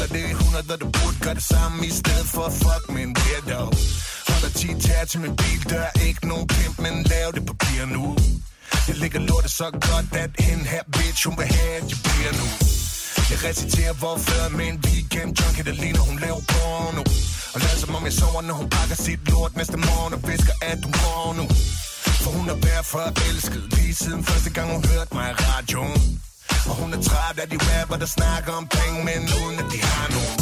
holder det i 100, du burde gøre det samme, i stedet for at fuck med en weirdo. Holder 10 tær til min bil, der er ikke nogen pimp, men lav det papir nu. Jeg ligger lortet så godt, at hende her bitch, hun vil have, at jeg bliver nu. Jeg reciterer hvorfor med en weekend junkie, der ligner hun laver porno. Og lader som om jeg sover, når hun pakker sit lort næste morgen og visker, at hun går nu. For hun er værd for elsket, lige siden første gang hun hørte mig i radioen. Og hun er træt af de rapper, der snakker om penge, men uden at de har nogen.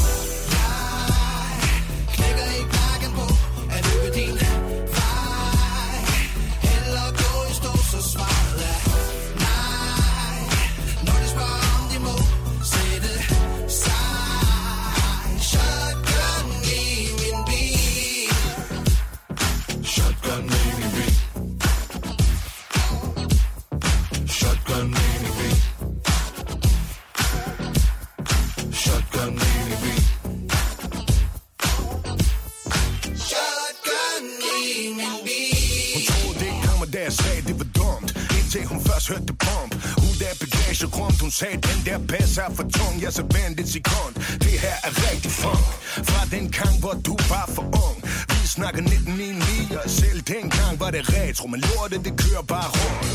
Sagde, den der bass er for tung Jeg så vent et sekund, det her er rigtig funk. Fra den gang, hvor du var for ung. Vi snakker 1999, og selv dengang var det retro Men lortet, det kører bare rundt.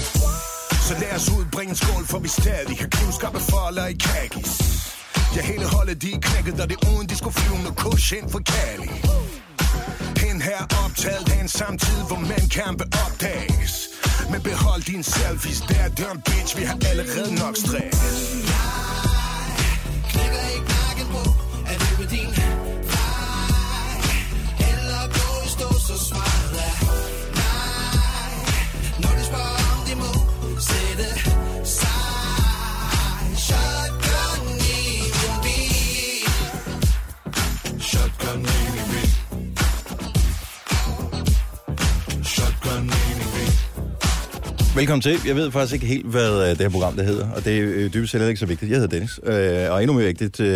Så lad os udbringe en skål, for vi stadig har knivskarpe folder i kagis. Ja, hele holdet, de er knækket, og det er uden, de skulle flyve med kush ind for Cali. Hen her optaget af en samtid, hvor mænd kan opdages men behold din selfies, der er en bitch, vi har allerede nok stress. Velkommen til. Jeg ved faktisk ikke helt, hvad øh, det her program det hedder, og det er øh, dybest set ikke så vigtigt. Jeg hedder Dennis, øh, og endnu mere vigtigt, øh,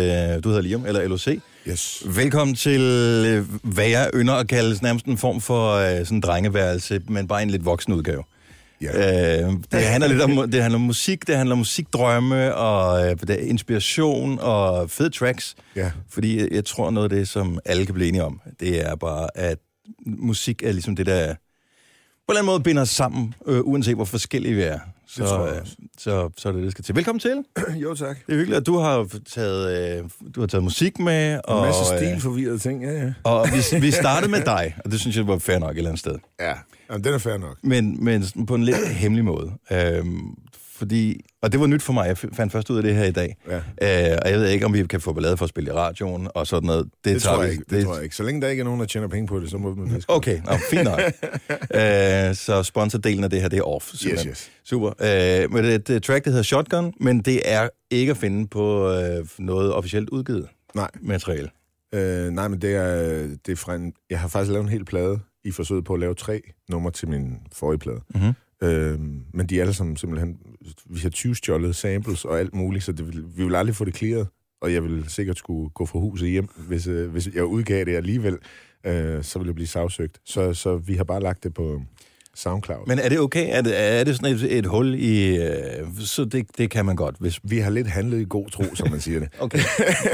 du hedder Liam, eller LOC. Yes. Velkommen til, øh, hvad jeg ynder at kalde nærmest en form for øh, sådan en drengeværelse, men bare en lidt voksen udgave. Ja. Øh, det handler lidt om, det handler om musik, det handler om musikdrømme, og øh, det er inspiration og fede tracks. Ja. Fordi jeg, jeg tror, noget af det, som alle kan blive enige om, det er bare, at musik er ligesom det, der eller anden måde binder os sammen, øh, uanset hvor forskellige vi er. Så, tror jeg øh, så, så er det det, skal til. Velkommen til. jo, tak. Det er hyggeligt, at du har taget, øh, du har taget musik med. Og, En masse øh, stilforvirrede ting, ja, ja. og vi, vi startede med dig, og det synes jeg var fair nok et eller andet sted. Ja, Jamen, den er fair nok. Men, men på en lidt hemmelig måde. Øhm, fordi, og det var nyt for mig, jeg fandt først ud af det her i dag. Ja. Øh, og jeg ved ikke, om vi kan få ballade for at spille i radioen og sådan noget. Det, Det, tror vi. jeg ikke, det, tror jeg ikke. Så længe der ikke er nogen, der tjener penge på det, så må man det. Okay, nå, fint nok. øh, så sponsordelen af det her, det er off. simpelthen. yes. Super. Øh, men det et øh, track, der hedder Shotgun, men det er ikke at finde på øh, noget officielt udgivet Nej, materiale. øh, nej, men det er, det er fra en... Jeg har faktisk lavet en hel plade i forsøget på at lave tre numre til min forrige plade. Mhm. Øh, men de er alle sammen simpelthen... Vi har 20 stjålet samples og alt muligt, så det vil, vi vil aldrig få det clearet. Og jeg vil sikkert skulle gå fra huset hjem, hvis, øh, hvis jeg udgav det alligevel. Øh, så vil jeg blive sagsøgt. Så, så vi har bare lagt det på SoundCloud. Men er det okay? Er det, er det sådan et, et hul i... Øh, så det, det kan man godt, hvis... Vi har lidt handlet i god tro, som man siger det. Okay.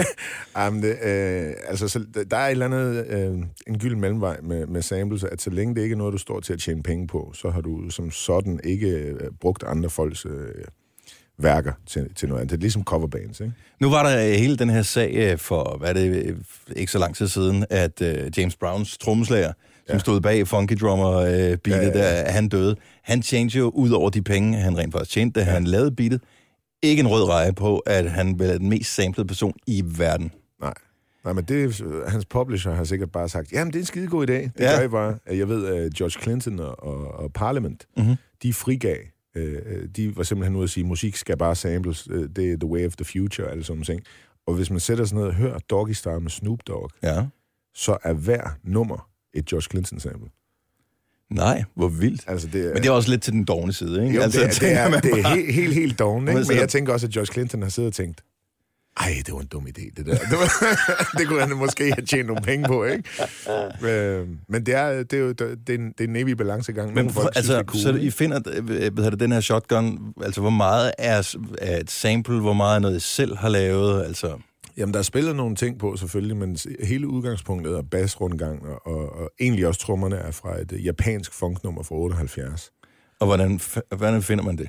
Jamen, det, øh, altså, så, der er et eller andet, øh, en gylden mellemvej med, med samples, at så længe det ikke er noget, du står til at tjene penge på, så har du som sådan ikke øh, brugt andre folks øh, værker til, til noget andet. Det er ligesom coverbands, ikke? Nu var der øh, hele den her sag øh, for, hvad er det, øh, ikke så lang tid siden, at øh, James Browns trommeslager, som Ja. stod bag Funky Drummer øh, beatet, Ja, ja, ja. der han døde, han tjente jo ud over de penge, han rent faktisk tjente, da han lavede beatet, ikke en rød reje på, at han vel er den mest samplede person i verden. Nej. Nej, men det, hans publisher har sikkert bare sagt, jamen det er en skide god idé. Det Ja. ja. gør jeg bare. Jeg ved, at George Clinton og, og, og Parliament, Mhm. de frigav. Øh, de var simpelthen ude at sige, musik skal bare samples. Øh, Det er the way of the future, alle sådan nogle ting. Og hvis man sætter sig ned og hører Doggy Star med Snoop Dogg, Ja. så er hver nummer et George Clinton-sample. Nej, hvor vildt. Altså, det, Men det er også lidt til den dogne side, ikke? jo, altså, det, er, det, er, det er bare- helt, helt, helt Man ikke? Men sidder- jeg tænker også, at George Clinton har siddet og tænkt, ej, det var en dum idé, det der. Det, var, det kunne han måske have tjent nogle penge på, ikke? Øh, men det er, det er jo det er en, det er en evig balancegang. Men for, folk synes, altså, det er cool, så I finder, hedder det, den her shotgun, altså hvor meget er, er et sample, hvor meget er noget, I selv har lavet, altså... Jamen, der er spillet nogle ting på, selvfølgelig, men hele udgangspunktet er bassrundgang, og, og, og egentlig også trommerne er fra et øh, japansk funknummer fra 78. Og hvordan, hvordan finder man det?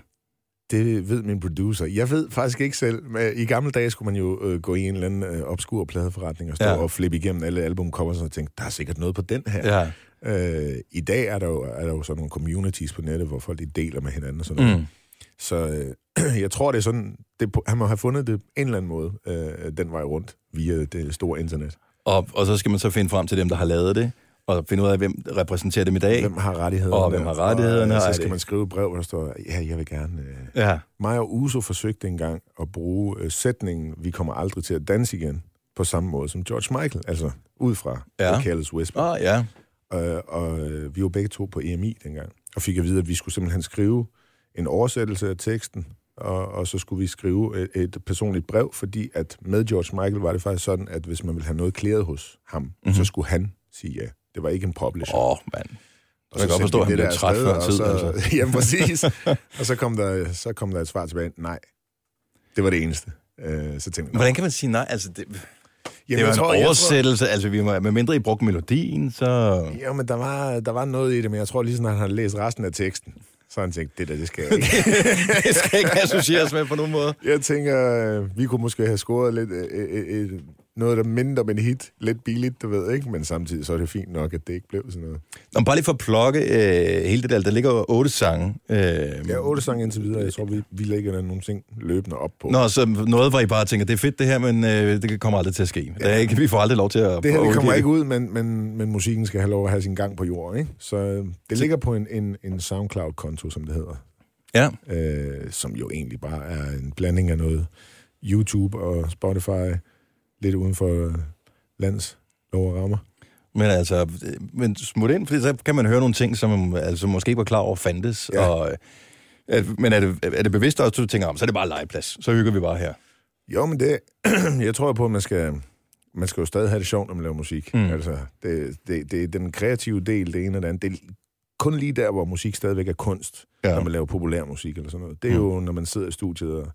Det ved min producer. Jeg ved faktisk ikke selv. Men I gamle dage skulle man jo øh, gå i en eller anden øh, obskur pladeforretning og stå Ja. og flippe igennem alle albumcovers og tænke, der er sikkert noget på den her. Ja. Øh, I dag er der, jo, er der jo sådan nogle communities på nettet, hvor folk de deler med hinanden og sådan noget. Så øh, jeg tror, det er sådan, det, han må have fundet det en eller anden måde, øh, den vej rundt, via det store internet. Og, og så skal man så finde frem til dem, der har lavet det, og finde ud af, hvem repræsenterer dem i dag. Hvem har rettighederne? Og hvem har rettighederne, Og, og øh, er så skal man skrive et brev, hvor der står, ja, jeg vil gerne... Øh. Ja. Mig og Uso forsøgte engang at bruge øh, sætningen, vi kommer aldrig til at danse igen, på samme måde som George Michael, altså ud fra Ja. ja. Careless Whisper. Ah, ja. Øh, og øh, vi var begge to på EMI dengang, og fik at vide, at vi skulle simpelthen skrive en oversættelse af teksten, og, og så skulle vi skrive et, et personligt brev, fordi at med George Michael var det faktisk sådan, at hvis man ville have noget klæret hos ham, mm-hmm. så skulle han sige ja. Det var ikke en publisher. Åh, oh, mand. Og Jeg kan godt forstå, at han blev der træt før og tid, Så, altså. Jamen præcis. og så kom, der, så kom der et svar tilbage. Nej, det var det eneste. Øh, så tænkte jeg, Hvordan kan man sige nej? Altså, det, jamen, det jeg en tror- jeg tror- oversættelse. Altså, vi må, med mindre I brugte melodien, så... Jo, men der var, der var noget i det, men jeg tror lige sådan, at han havde læst resten af teksten. Så han tænkte, det der, det skal jeg ikke. det skal ikke associeres med på nogen måde. jeg tænker, øh, vi kunne måske have scoret lidt, øh, øh, øh, noget, der mindre om en hit. Lidt billigt, du ved, ikke? Men samtidig så er det fint nok, at det ikke blev sådan noget. Nå, bare lige for at plukke øh, hele det der. Der ligger jo otte sange. Øh, Ja, otte sange indtil videre. Jeg tror, vi, vi lægger der nogle ting løbende op på. Nå, så noget, hvor I bare tænker, det er fedt det her, men øh, det kommer aldrig til at ske. Ja. Det er ikke, vi får aldrig lov til at... Det her det kommer ikke ud, men, men, men musikken skal have lov at have sin gang på jorden. Ikke? Så øh, det ligger på en, en, en SoundCloud-konto, som det hedder. Ja, Øh, som jo egentlig bare er en blanding af noget YouTube og Spotify, lidt uden for øh, lands lov og rammer. men altså, øh, men smut ind, fordi så kan man høre nogle ting, som altså, måske ikke var klar over fandtes. Ja. Og, øh, at, men er det, er det bevidst også, at du tænker om, så er det bare legeplads. Så hygger vi bare her. Jo, men det, jeg tror på, at man skal, man skal jo stadig have det sjovt, når man laver musik. Mm. Mm. Altså, det, det, det er den kreative del, det ene og det andet. Det er kun lige der, hvor musik stadigvæk er kunst, Ja. når man laver populær musik eller sådan noget. Det er jo, når man sidder i studiet og,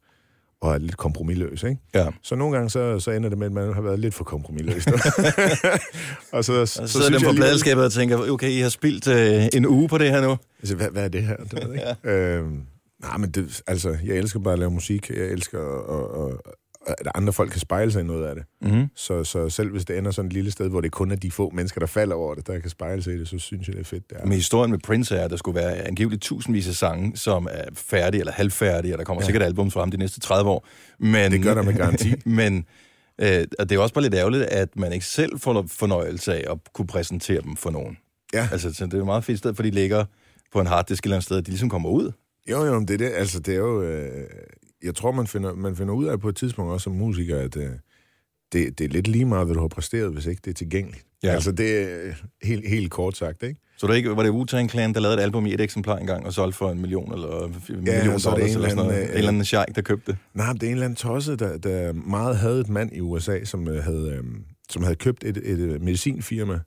og er lidt kompromilløs, ikke? Ja. Så nogle gange, så, så ender det med, at man har været lidt for kompromilløs. og så, Og så, så, sidder dem alligevel- pladeskabet og tænker, okay, I har spildt øh, en uge på det her nu. Altså, hvad, hvad er det her? Det ved jeg ikke. øhm, nej, men det, altså, jeg elsker bare at lave musik. Jeg elsker, at, at, at, at andre folk kan spejle sig i noget af det. Mm-hmm. Så, så selv hvis det ender sådan et lille sted, hvor det kun er de få mennesker, der falder over det, der kan spejle sig i det, så synes jeg, det er fedt. Det er. Men historien med Prince er, at der skulle være angiveligt tusindvis af sange, som er færdige eller halvfærdige, og der kommer ja. Sikkert album frem de næste 30 år. Men, Det gør der med garanti. men øh, og det er også bare lidt ærgerligt, at man ikke selv får fornøjelse af at kunne præsentere dem for nogen. Ja. Altså, så det er et meget fint sted, for de ligger på en harddisk eller andet sted, at de ligesom kommer ud. Jo, jo, men det er det. Altså, det er jo... Øh, jeg tror, man finder, man finder ud af på et tidspunkt også som musiker, at øh, det, det er lidt lige meget, hvad du har præsteret, hvis ikke det er tilgængeligt. Ja. Ja. Altså, det er helt, helt kort sagt, ikke? Så det ikke, var det Wu-Tang Clan, der lavede et album i et eksemplar engang, og solgte for en million eller en million så er det dollars, eller sådan noget. anden, En eller anden sheik, der købte det. Nej, det er en eller anden tosse, der, der meget havde et mand i USA, som øh, havde, øh, som havde købt et, et, et medicinfirma,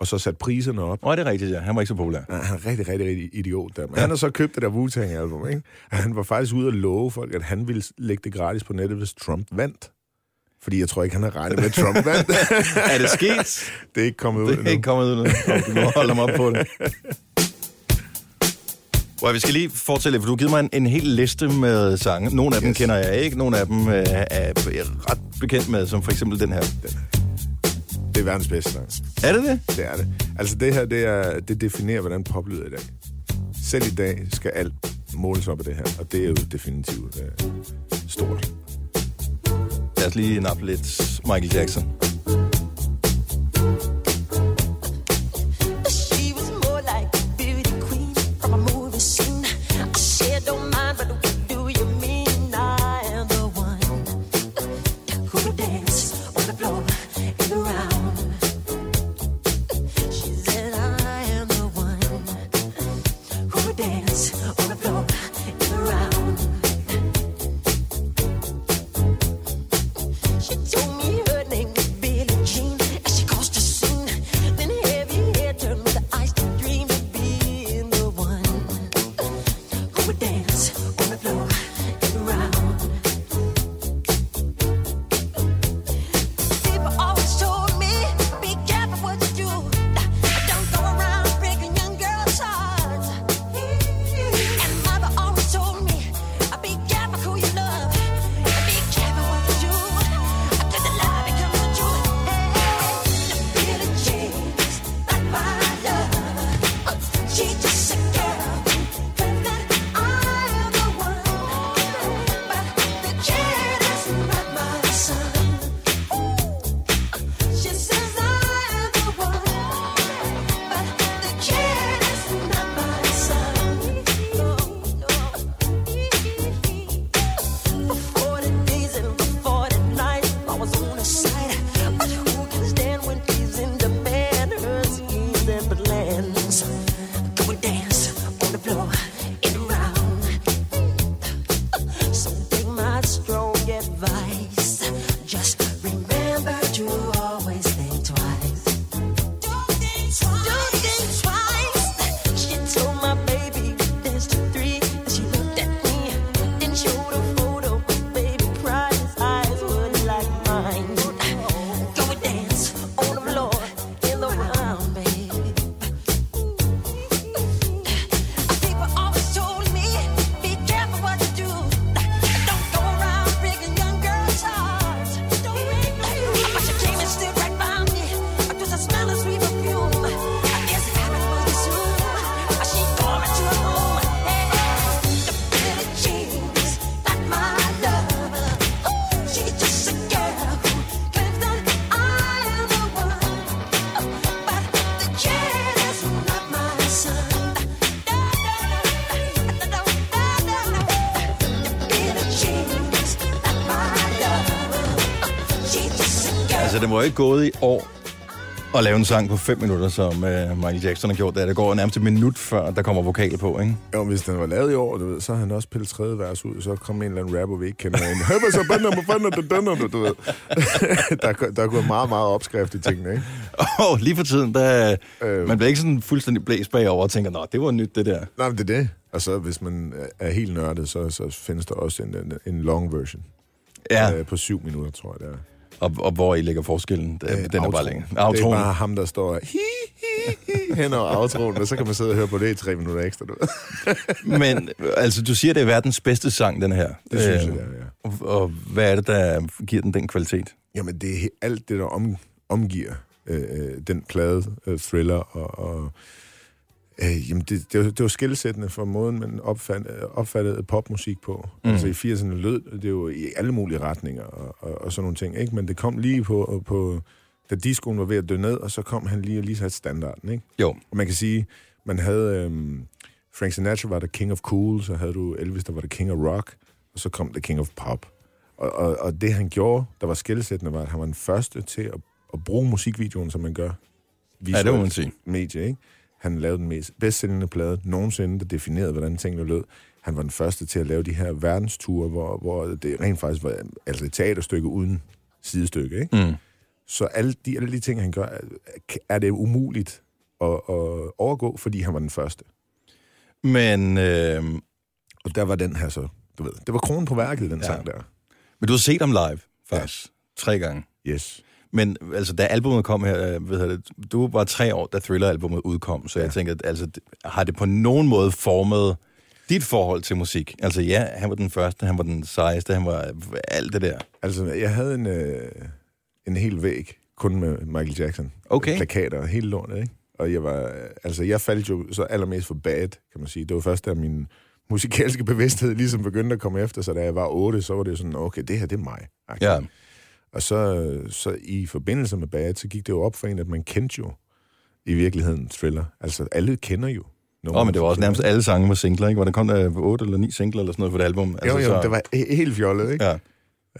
og så sat priserne op. Åh, det er rigtigt, ja. Han var ikke så populær. Nej, han er rigtig, rigtig, rigtig idiot der. Men ja. han har så købt det der Wu-Tang-album, ikke? Og han var faktisk ude at love folk, at han ville lægge det gratis på nettet, hvis Trump vandt. Fordi jeg tror ikke, han har regnet med, at Trump vandt. er det sket? det er ikke kommet ud Det er endnu. ikke kommet ud nu. Du må holde mig op på det. Well, vi skal lige fortælle, for du har givet mig en, en hel liste med sange. Nogle af dem Yes. kender jeg ikke, nogle af dem øh, er jeg ret bekendt med, som for eksempel den her. Det er verdens bedste sang. Er det det? Det er det. Altså det her, det, er, det definerer, hvordan pop lyder i dag. Selv i dag skal alt måles op af det her, og det er jo definitivt øh, stort. Lad os lige nappe lidt Michael Jackson. Det gået i år at lave en sang på 5 minutter, som uh, Michael Jackson har gjort. Det, går nærmest et minut før, der kommer vokal på, ikke? Jo, hvis den var lavet i år, du ved, så har han også pillet tredje vers ud, så kom en eller anden rapper, vi ikke kender ind. Høber så bænder på fanden, du dønner, du ved. der, der er gået meget, meget opskrift i tingene, ikke? Og lige for tiden, der, Øh. man bliver ikke sådan fuldstændig blæst bagover og tænker, nå, det var nyt, det der. Nej, men det er det. Og så hvis man er helt nørdet, så, så findes der også en, en, en long version. Ja, Øh, på syv minutter, tror jeg, det er. Og, og hvor I lægger forskellen, det, Øh, den er bare outroen. længere. Det er Outroen. bare ham, der står hi, hi, hi, hen over outroen, og så kan man sidde og høre på det i tre minutter ekstra. Du. Men altså, du siger, det er verdens bedste sang, den her. Det synes jeg, Øh, det er, ja. og, og hvad er det, der giver den den kvalitet? Jamen, det er alt det, der om, omgiver øh, øh, den plade, øh, thriller, og, og øh, jamen, det, det, var, det var skældsættende for måden, man opfand, øh, opfattede popmusik på. Mm. Altså i 80'erne lød det jo i alle mulige retninger, og, og, og sådan nogle ting, ikke? Men det kom lige på, på da discoen var ved at dø ned, og så kom han lige og lige satte standarden, ikke? Jo, Og man kan sige, man havde øhm, Frank Sinatra var the king of cool, så havde du Elvis, der var the king of rock, og så kom the king of pop. Og, og, og det han gjorde, der var skældsættende, var, at han var den første til at, at bruge musikvideoen, som man gør. Ja, det må man sige. Medie, ikke? Han lavede den mest bedstsælgende plade nogensinde, der definerede, hvordan tingene lød. Han var den første til at lave de her verdensture, hvor, hvor det rent faktisk var altså et teaterstykke uden sidestykke, ikke? Mm. Så alle de, alle de ting, han gør, er- det umuligt at, at overgå, fordi han var den første. Men, øh, Og der var den her så, du ved, det var kronen på værket, den Ja. ja. sang der. men du har set ham live, faktisk. Tre gange. Yes. Men altså, da albumet kom her, øh, ved jeg, du var tre år, da Thriller-albumet udkom, så ja. jeg tænker, at, altså, har det på nogen måde formet dit forhold til musik? Altså ja, han var den første, han var den sejeste, han var alt det der. Altså, jeg havde en, øh, en hel væg, kun med Michael Jackson. Okay. Plakater og hele lortet, ikke? Og jeg var, øh, altså, jeg faldt jo så allermest for bad, kan man sige. Det var først, da min musikalske bevidsthed ligesom begyndte at komme efter, så da jeg var otte, så var det sådan, okay, det her, det er mig. Ja. Og så, så i forbindelse med Bad, så gik det jo op for en, at man kendte jo i virkeligheden Thriller. Altså, alle kender jo. Åh, men det var også nærmest alle sange med singler, ikke? Hvor der kom der otte eller ni singler eller sådan noget for det album. Altså, jo, jo, så, det var he- helt fjollet, ikke? Ja.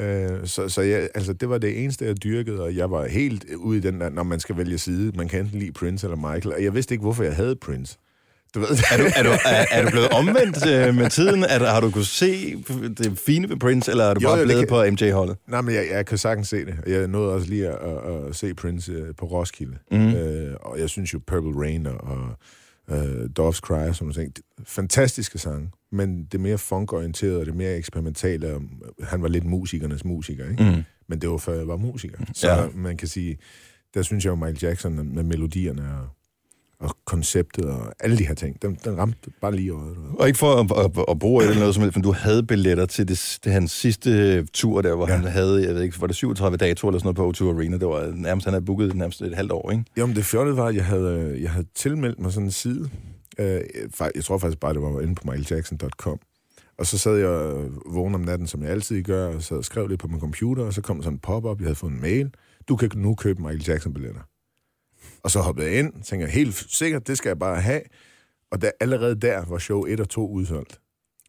Øh, så så jeg, altså, det var det eneste, jeg dyrkede, og jeg var helt ude i den der, når man skal vælge side. Man kan enten lide Prince eller Michael, og jeg vidste ikke, hvorfor jeg havde Prince. Du ved, Er du, er, du, er, er du blevet omvendt øh, med tiden? Er, der- har du kunnet se det fine ved Prince, eller er du Jo, bare jo, blevet kan- på MJ-holdet? Nej, men jeg, jeg kan sagtens se det. Jeg nåede også lige at, at, at se Prince øh, på Roskilde. Mhm. Mm. Øh, og jeg synes jo Purple Rain og, og øh, Doves Cry og sådan nogle ting. Fantastiske sange, men det mere funkorienterede og det mere eksperimentale. og Han var lidt musikernes musiker, ikke? Mm. Men det var før jeg var musiker. Så Ja. ja. man kan sige, der synes jeg jo Michael Jackson med melodierne og, og konceptet og alle de her ting, den, den ramte bare lige øjet. Og ikke for at, at, at bruge eller noget som helst, men du havde billetter til, det, til hans sidste tur der, hvor ja. Han havde, jeg ved ikke, var det 37 datoer eller sådan noget på O2 Arena? Det var nærmest, han havde booket nærmest et halvt år, ikke? Jo, men det fjollede var, at jeg havde, jeg havde tilmeldt mig sådan en side. Øh, jeg tror faktisk bare, det var inde på michaeljackson.com. Og så sad jeg øh, vågen om natten, som jeg altid gør, og så skrev det på min computer, og så kom sådan en pop-up, jeg havde fået en mail. Du kan nu købe Michael Jackson-billetter. Og så hoppede jeg ind, tænkte jeg, helt sikkert, det skal jeg bare have. Og der, allerede der var show 1 og 2 udsolgt.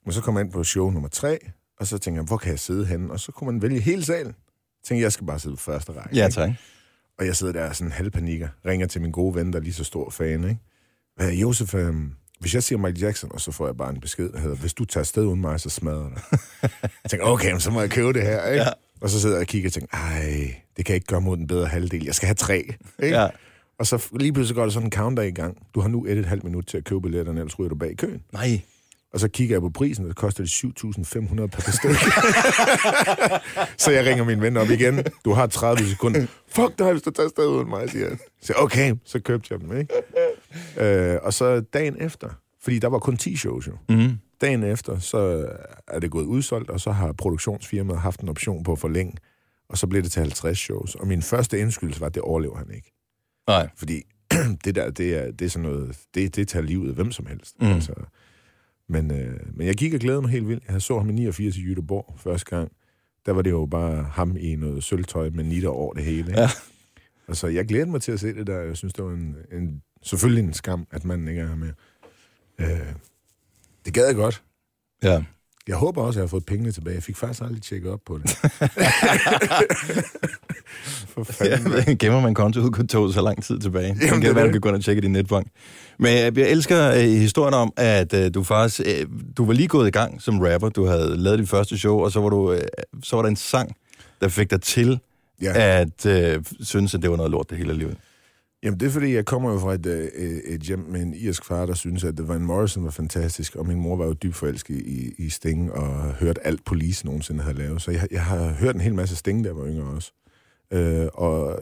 Men så kom jeg ind på show nummer 3, og så tænkte jeg, hvor kan jeg sidde henne? Og så kunne man vælge hele salen. Jeg tænkte, jeg skal bare sidde på første række. Ja, ikke? tak. Og jeg sidder der sådan halvpanikker, ringer til min gode ven, der er lige så stor fan, ikke? Øh, Josef, øh, hvis jeg siger Michael Jackson, og så får jeg bare en besked, der hedder, hvis du tager afsted uden mig, så smadrer jeg dig. jeg tænker, okay, så må jeg købe det her, ikke? Ja. Og så sidder jeg og kigger og tænker, ej, det kan ikke gøre mod den bedre halvdel. Jeg skal have tre, ikke? Ja. Og så lige pludselig går der sådan en counter i gang. Du har nu et et halvt minut til at købe billetterne, ellers ryger du bag køen. Nej. Og så kigger jeg på prisen, og det koster det 7.500 per stykke. så jeg ringer min ven op igen. Du har 30 sekunder. Fuck dig, hvis du tager afsted uden mig, siger jeg. Så okay, så købte jeg dem, ikke? Øh, og så dagen efter, fordi der var kun 10 shows jo. Mm. Dagen efter, så er det gået udsolgt, og så har produktionsfirmaet haft en option på at forlænge, og så blev det til 50 shows. Og min første indskyldelse var, at det overlever han ikke. Nej. Fordi det der, det er, det er sådan noget, det, det tager livet af hvem som helst. Mm. Altså, men, øh, men jeg gik og glædede mig helt vildt. Jeg så ham i 89 i Jødeborg første gang. Der var det jo bare ham i noget sølvtøj med nitter over det hele. Ikke? Ja. Altså, jeg glædede mig til at se det der. Jeg synes, det var en, en, selvfølgelig en skam, at manden ikke er her med. Øh, det gad jeg godt. Ja. Jeg håber også, at jeg har fået pengene tilbage. Jeg fik faktisk aldrig tjekket op på det. For fanden. Ja, gemmer man kontoudkodet så lang tid tilbage. Jamen, det det er kan være, du det. kan gå ind og tjekke din netbank. Men jeg, jeg elsker øh, historien om, at øh, du faktisk, øh, du var lige gået i gang som rapper. Du havde lavet dit første show, og så var, du, øh, så var der en sang, der fik dig til ja. at øh, synes, at det var noget lort det hele livet. Jamen, det er fordi, jeg kommer jo fra et, øh, et, et hjem med en irsk far, der synes, at Van Morrison var fantastisk, og min mor var jo dybt forelsket i, i Sting, og hørt alt Police nogensinde havde lavet. Så jeg, jeg har hørt en hel masse Sting, der var yngre også. Øh, og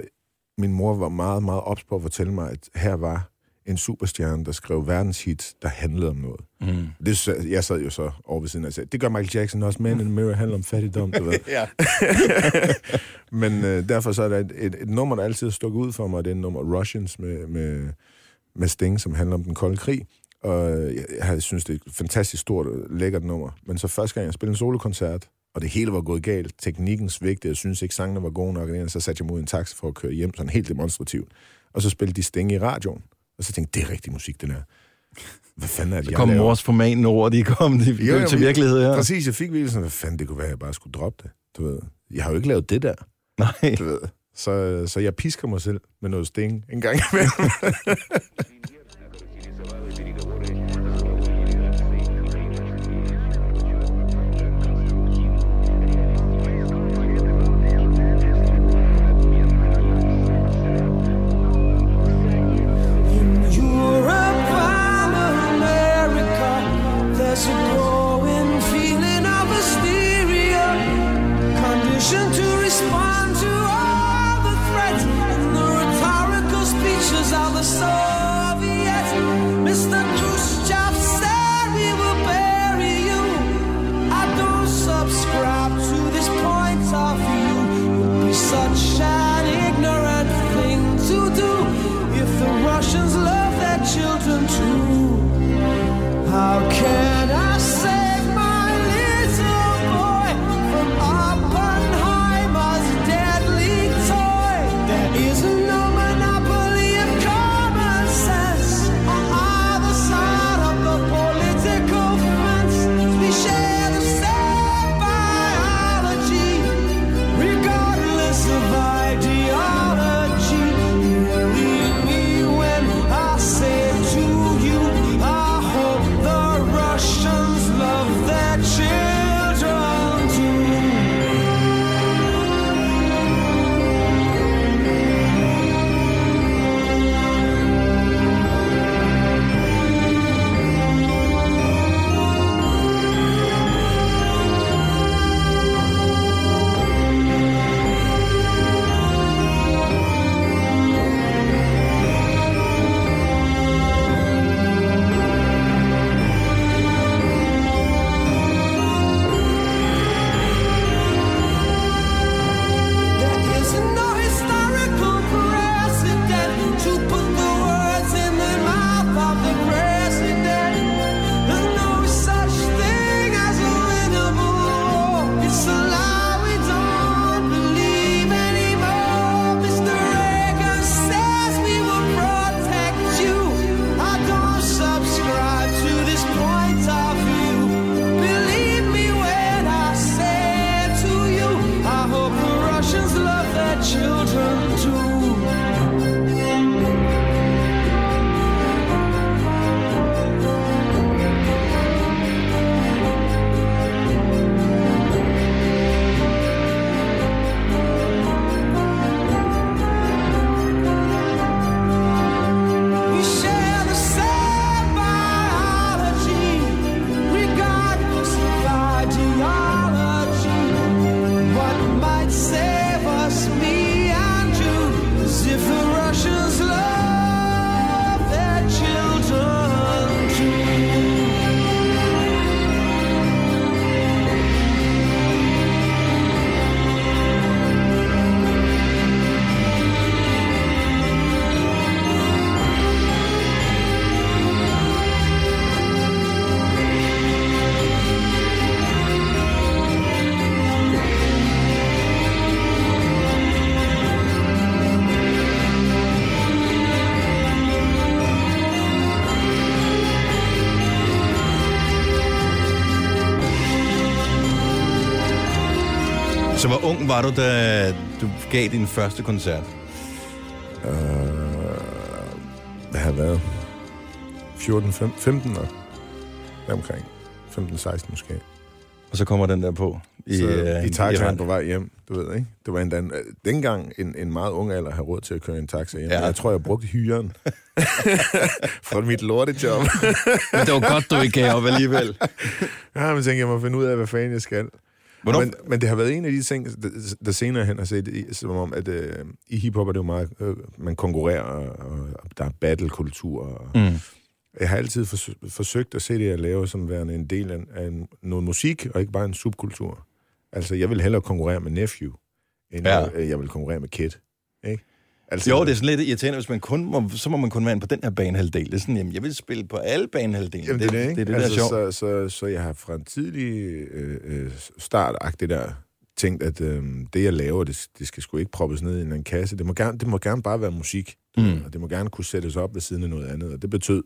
min mor var meget, meget ops på at fortælle mig, at her var en superstjerne, der skrev verdenshits, der handlede om noget. Mm. Det, jeg sad jo så over ved siden og sagde, det gør Michael Jackson også, Man in the Mirror handler om fattigdom, du ved. Men øh, derfor så er der et, et, et nummer, der altid stukket ud for mig, det er nummer Russians med, med, med Sting, som handler om den kolde krig. Og jeg, jeg synes, det er et fantastisk stort og lækkert nummer. Men så første gang, jeg spillede en solokoncert, og det hele var gået galt, teknikken svigtede, jeg synes ikke, sangene var gode nok, og så satte jeg mod en taxa for at køre hjem, sådan helt demonstrativt. Og så spillede de Sting i radioen. Og så tænkte jeg, det er rigtig musik, den her. Hvad fanden er det, Så jeg kom laver? mors formanende ord, de kom de Jo, jo, til virkelighed her. Præcis, jeg fik virkelig sådan, hvad fanden, det kunne være, at jeg bare skulle droppe det. Du ved. Jeg har jo ikke lavet det der. Nej. Du ved. Så, så jeg pisker mig selv med noget sting en gang imellem. ung var du, da du gav din første koncert? Øh, hvad har været? 14, 15, 15 år. Deromkring. 15-16 måske. Og så kommer den der på. I, så øh, i taxaen på vej hjem, du ved, ikke? Det var endda en, øh, dengang en, en meget ung alder at have råd til at køre en taxa hjem. Ja. Ja. Jeg tror, jeg brugte hyren fra mit lortejob. Men det var godt, du ikke gav op alligevel. ja, men tænkte, jeg må finde ud af, hvad fanden jeg skal. Hvornår? Men, men det har været en af de ting, der, senere hen har set, som om, at øh, i hiphop er det jo meget, øh, man konkurrerer, og, og der er battle-kultur. Og, Mm. Jeg har altid forsø- forsøgt at se det, jeg laver, som værende en del af, en, noget musik, og ikke bare en subkultur. Altså, jeg vil hellere konkurrere med Nephew, end Ja. ja. jeg, jeg vil konkurrere med Kid. Ikke? Altså, Jo, det er sådan lidt irriterende, hvis man kun må, så må man kun være inde på den her banehalvdel. Det er sådan, jamen, jeg vil spille på alle banehalvdele. Jamen, det, er det, ikke? det, er det altså, der er sjovt. Så, så, så jeg har fra en tidlig øh, øh, start det der tænkt, at øh, det, jeg laver, det, det skal sgu ikke proppes ned i en kasse. Det må gerne, det må gerne bare være musik. Mm. Og det må gerne kunne sættes op ved siden af noget andet. Og det betød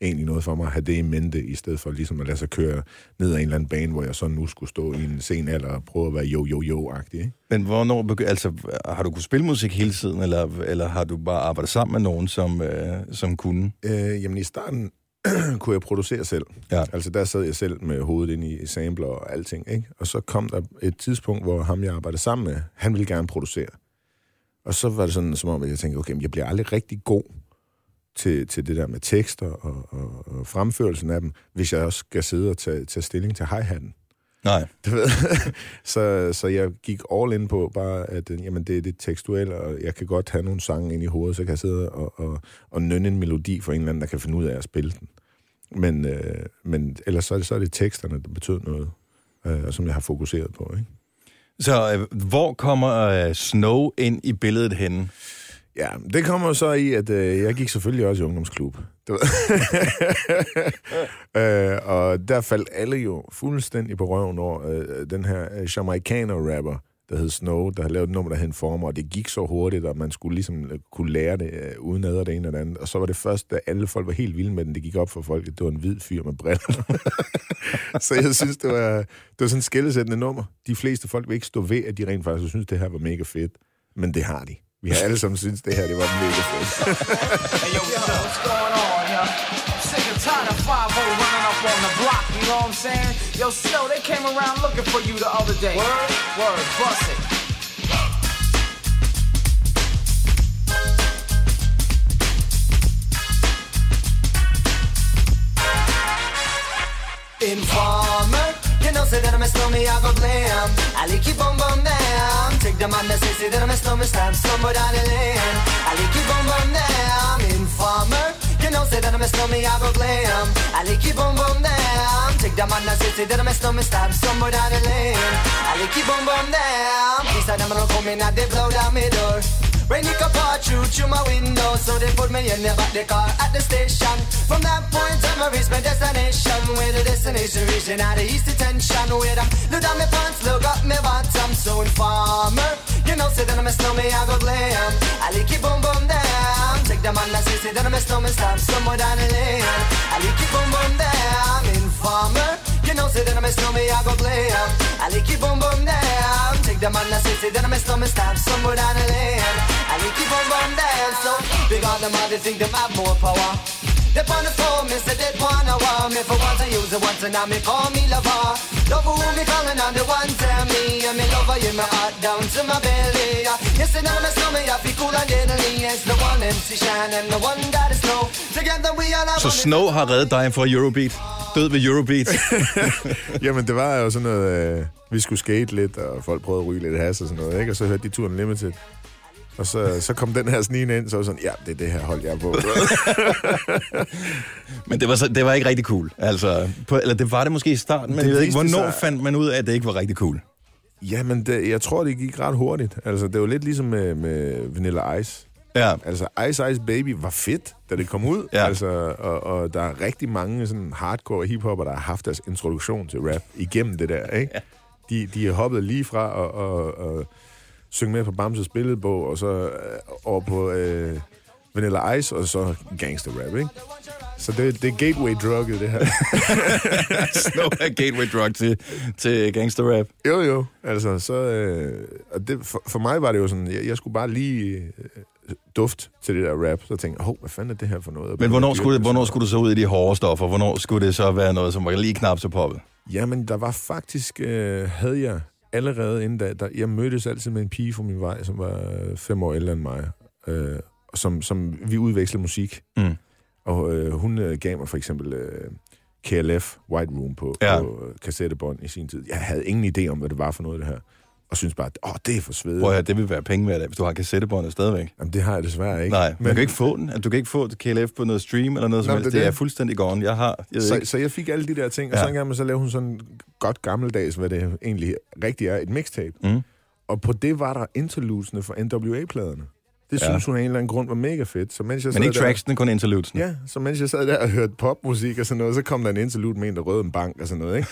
egentlig noget for mig at have det i mente, i stedet for ligesom at lade sig køre ned ad en eller anden bane, hvor jeg så nu skulle stå i en sen alder og prøve at være jo-jo-jo-agtig. Ikke? Men hvornår begy- altså, har du kunnet spille musik hele tiden, eller, eller har du bare arbejdet sammen med nogen, som, øh, som kunne? Øh, jamen i starten kunne jeg producere selv. Ja. Altså der sad jeg selv med hovedet ind i sampler og alting, ikke? Og så kom der et tidspunkt, hvor ham jeg arbejdede sammen med, han ville gerne producere. Og så var det sådan, som om jeg tænkte, okay, jeg bliver aldrig rigtig god til, til det der med tekster og, og, og fremførelsen af dem, hvis jeg også skal sidde og tage, tage stilling til hi-hatten. Nej. Du ved. så, så jeg gik all in på bare, at øh, jamen, det er det tekstuelle, og jeg kan godt have nogle sange ind i hovedet, så kan jeg sidde og, og, og nynne en melodi for en eller anden, der kan finde ud af at spille den. Men, øh, men ellers så er, det, så er det teksterne, der betød noget, øh, og som jeg har fokuseret på. Ikke? Så øh, hvor kommer øh, Snow ind i billedet henne? Ja, det kommer så i, at øh, jeg gik selvfølgelig også i ungdomsklub. Ved. øh, og der faldt alle jo fuldstændig på røven over øh, den her øh, Jamaikaner-rapper, der hed Snow, der havde lavet et nummer, der hed Informer, og det gik så hurtigt, at man skulle ligesom øh, kunne lære det øh, uden ad det ene og det andet. Og så var det først, da alle folk var helt vilde med den, det gik op for folk, at det var en hvid fyr med briller. så jeg synes, det var, det var sådan et skillesættende nummer. De fleste folk vil ikke stå ved, at de rent faktisk synes, det her var mega fedt. Men det har de. Vi har alle sammen synes, det her det var mega fedt. Hey, yo, yo, what's going on, yo? Sick and tired of 5 running up on the block, you know what I'm saying? Yo, Snow, they came around looking for you the other day. Word? Word, bust it. Informer, you know say that I'm a snowman, I go blam. I like keep on bum down. Take the man that say say that I'm a snowman, stamp somewhere down the lane. I like keep on bum down. Informer, you know say that I'm a snowman, I go glam. I like keep on bum down. Take the man that say say that I'm a snowman, stamp somewhere down the lane. I like keep on bum down. These are them come in and they blow down my door. Rain it can pour through through my window, so they put me in the back the car at the station. From that point on, I reached my destination. Where the destination region out of east detention. Where I look down my pants, look up my bottom. So informer, you know, say that I'm a snowman, I go glam. I like it boom boom down. Take the man that say, say that I'm a snowman, stop somewhere down the lane. I like it boom boom down. Informer, you know, say that I'm a snowman, I go glam. I like it boom boom down. Take the man that say, say that I'm a snowman, stop somewhere down the lane. I like it boom boom down. So big on them, they think them have more power. They the phone, me say they wanna want me for once I use it once and now me call me lover. Love who me calling on the one tell me and me lover in my heart down to my belly. Yes, and now slow me I feel cool and deadly. It's the one MC Shine and the one that is snow. Together we all Så Altså, one- Snow har reddet dig fra Eurobeat. Død ved Eurobeat. Jamen, det var jo sådan noget, øh, vi skulle skate lidt, og folk prøvede at ryge lidt has og sådan noget, ikke? Og så hørte de turen Limited. Og så, så kom den her snigende ind, så var sådan, ja, det er det her hold, jeg er på. Men det var, så, det var ikke rigtig cool. Altså, på, eller det var det måske i starten, men Det jeg ved ikke, hvornår sig- fandt man ud af, at det ikke var rigtig cool? Jamen, det, jeg tror, det gik ret hurtigt. Altså, det var lidt ligesom med, med Vanilla Ice. Ja, Altså, Ice Ice Baby var fedt, da det kom ud. Ja. Altså, og, og der er rigtig mange sådan hardcore hiphopper, der har haft deres introduktion til rap igennem det der, ikke? Ja. De, de er hoppet lige fra og, og, og synge med på Bamses billedbog, og så øh, over på, øh, Vanilla Ice, og så gangster rap, ikke? Så det, det er gateway-drugget, det her. Snow er gateway drug til, til gangster rap. jo, jo. Altså, så... Øh, og det, for, for mig var det jo sådan, jeg, jeg skulle bare lige øh, duft til det der rap. Så tænkte jeg, hvad fanden er det her for noget? Men hvornår skulle, det, hvornår skulle du så ud i de hårde stoffer? Hvornår skulle det så være noget, som var lige knap så poppet? Jamen, der var faktisk, øh, havde jeg allerede inden da, der, jeg mødtes altid med en pige fra min vej, som var øh, fem år ældre end mig, øh, som, som vi udvekslede musik. Mm. Og øh, hun øh, gav mig for eksempel øh, KLF White Room på, ja. på øh, kassettebånd i sin tid. Jeg havde ingen idé om, hvad det var for noget, det her. Og synes bare, åh, det er for svedigt. Prøv at det vil være penge værd, hvis du har kassettebåndet stadigvæk. Jamen, det har jeg desværre ikke. Nej, men man kan ikke få den. Du kan ikke få KLF på noget stream eller noget som Nå, helst. det er Det er fuldstændig gone. Jeg har... Jeg Så, ikke. så jeg fik alle de der ting, og Ja. så engang så lavede hun sådan godt gammeldags, hvad det egentlig rigtigt er, et mixtape. Mm. Og på det var der interludesene for NWA-pladerne. Det Ja. synes hun af en eller anden grund var mega fedt. Så mens jeg Men ikke der, tracksene, kun interludesen. Ja, så mens jeg sad der og hørte popmusik og sådan noget, så kom der en interlude med en, der røde en bank og sådan noget, ikke?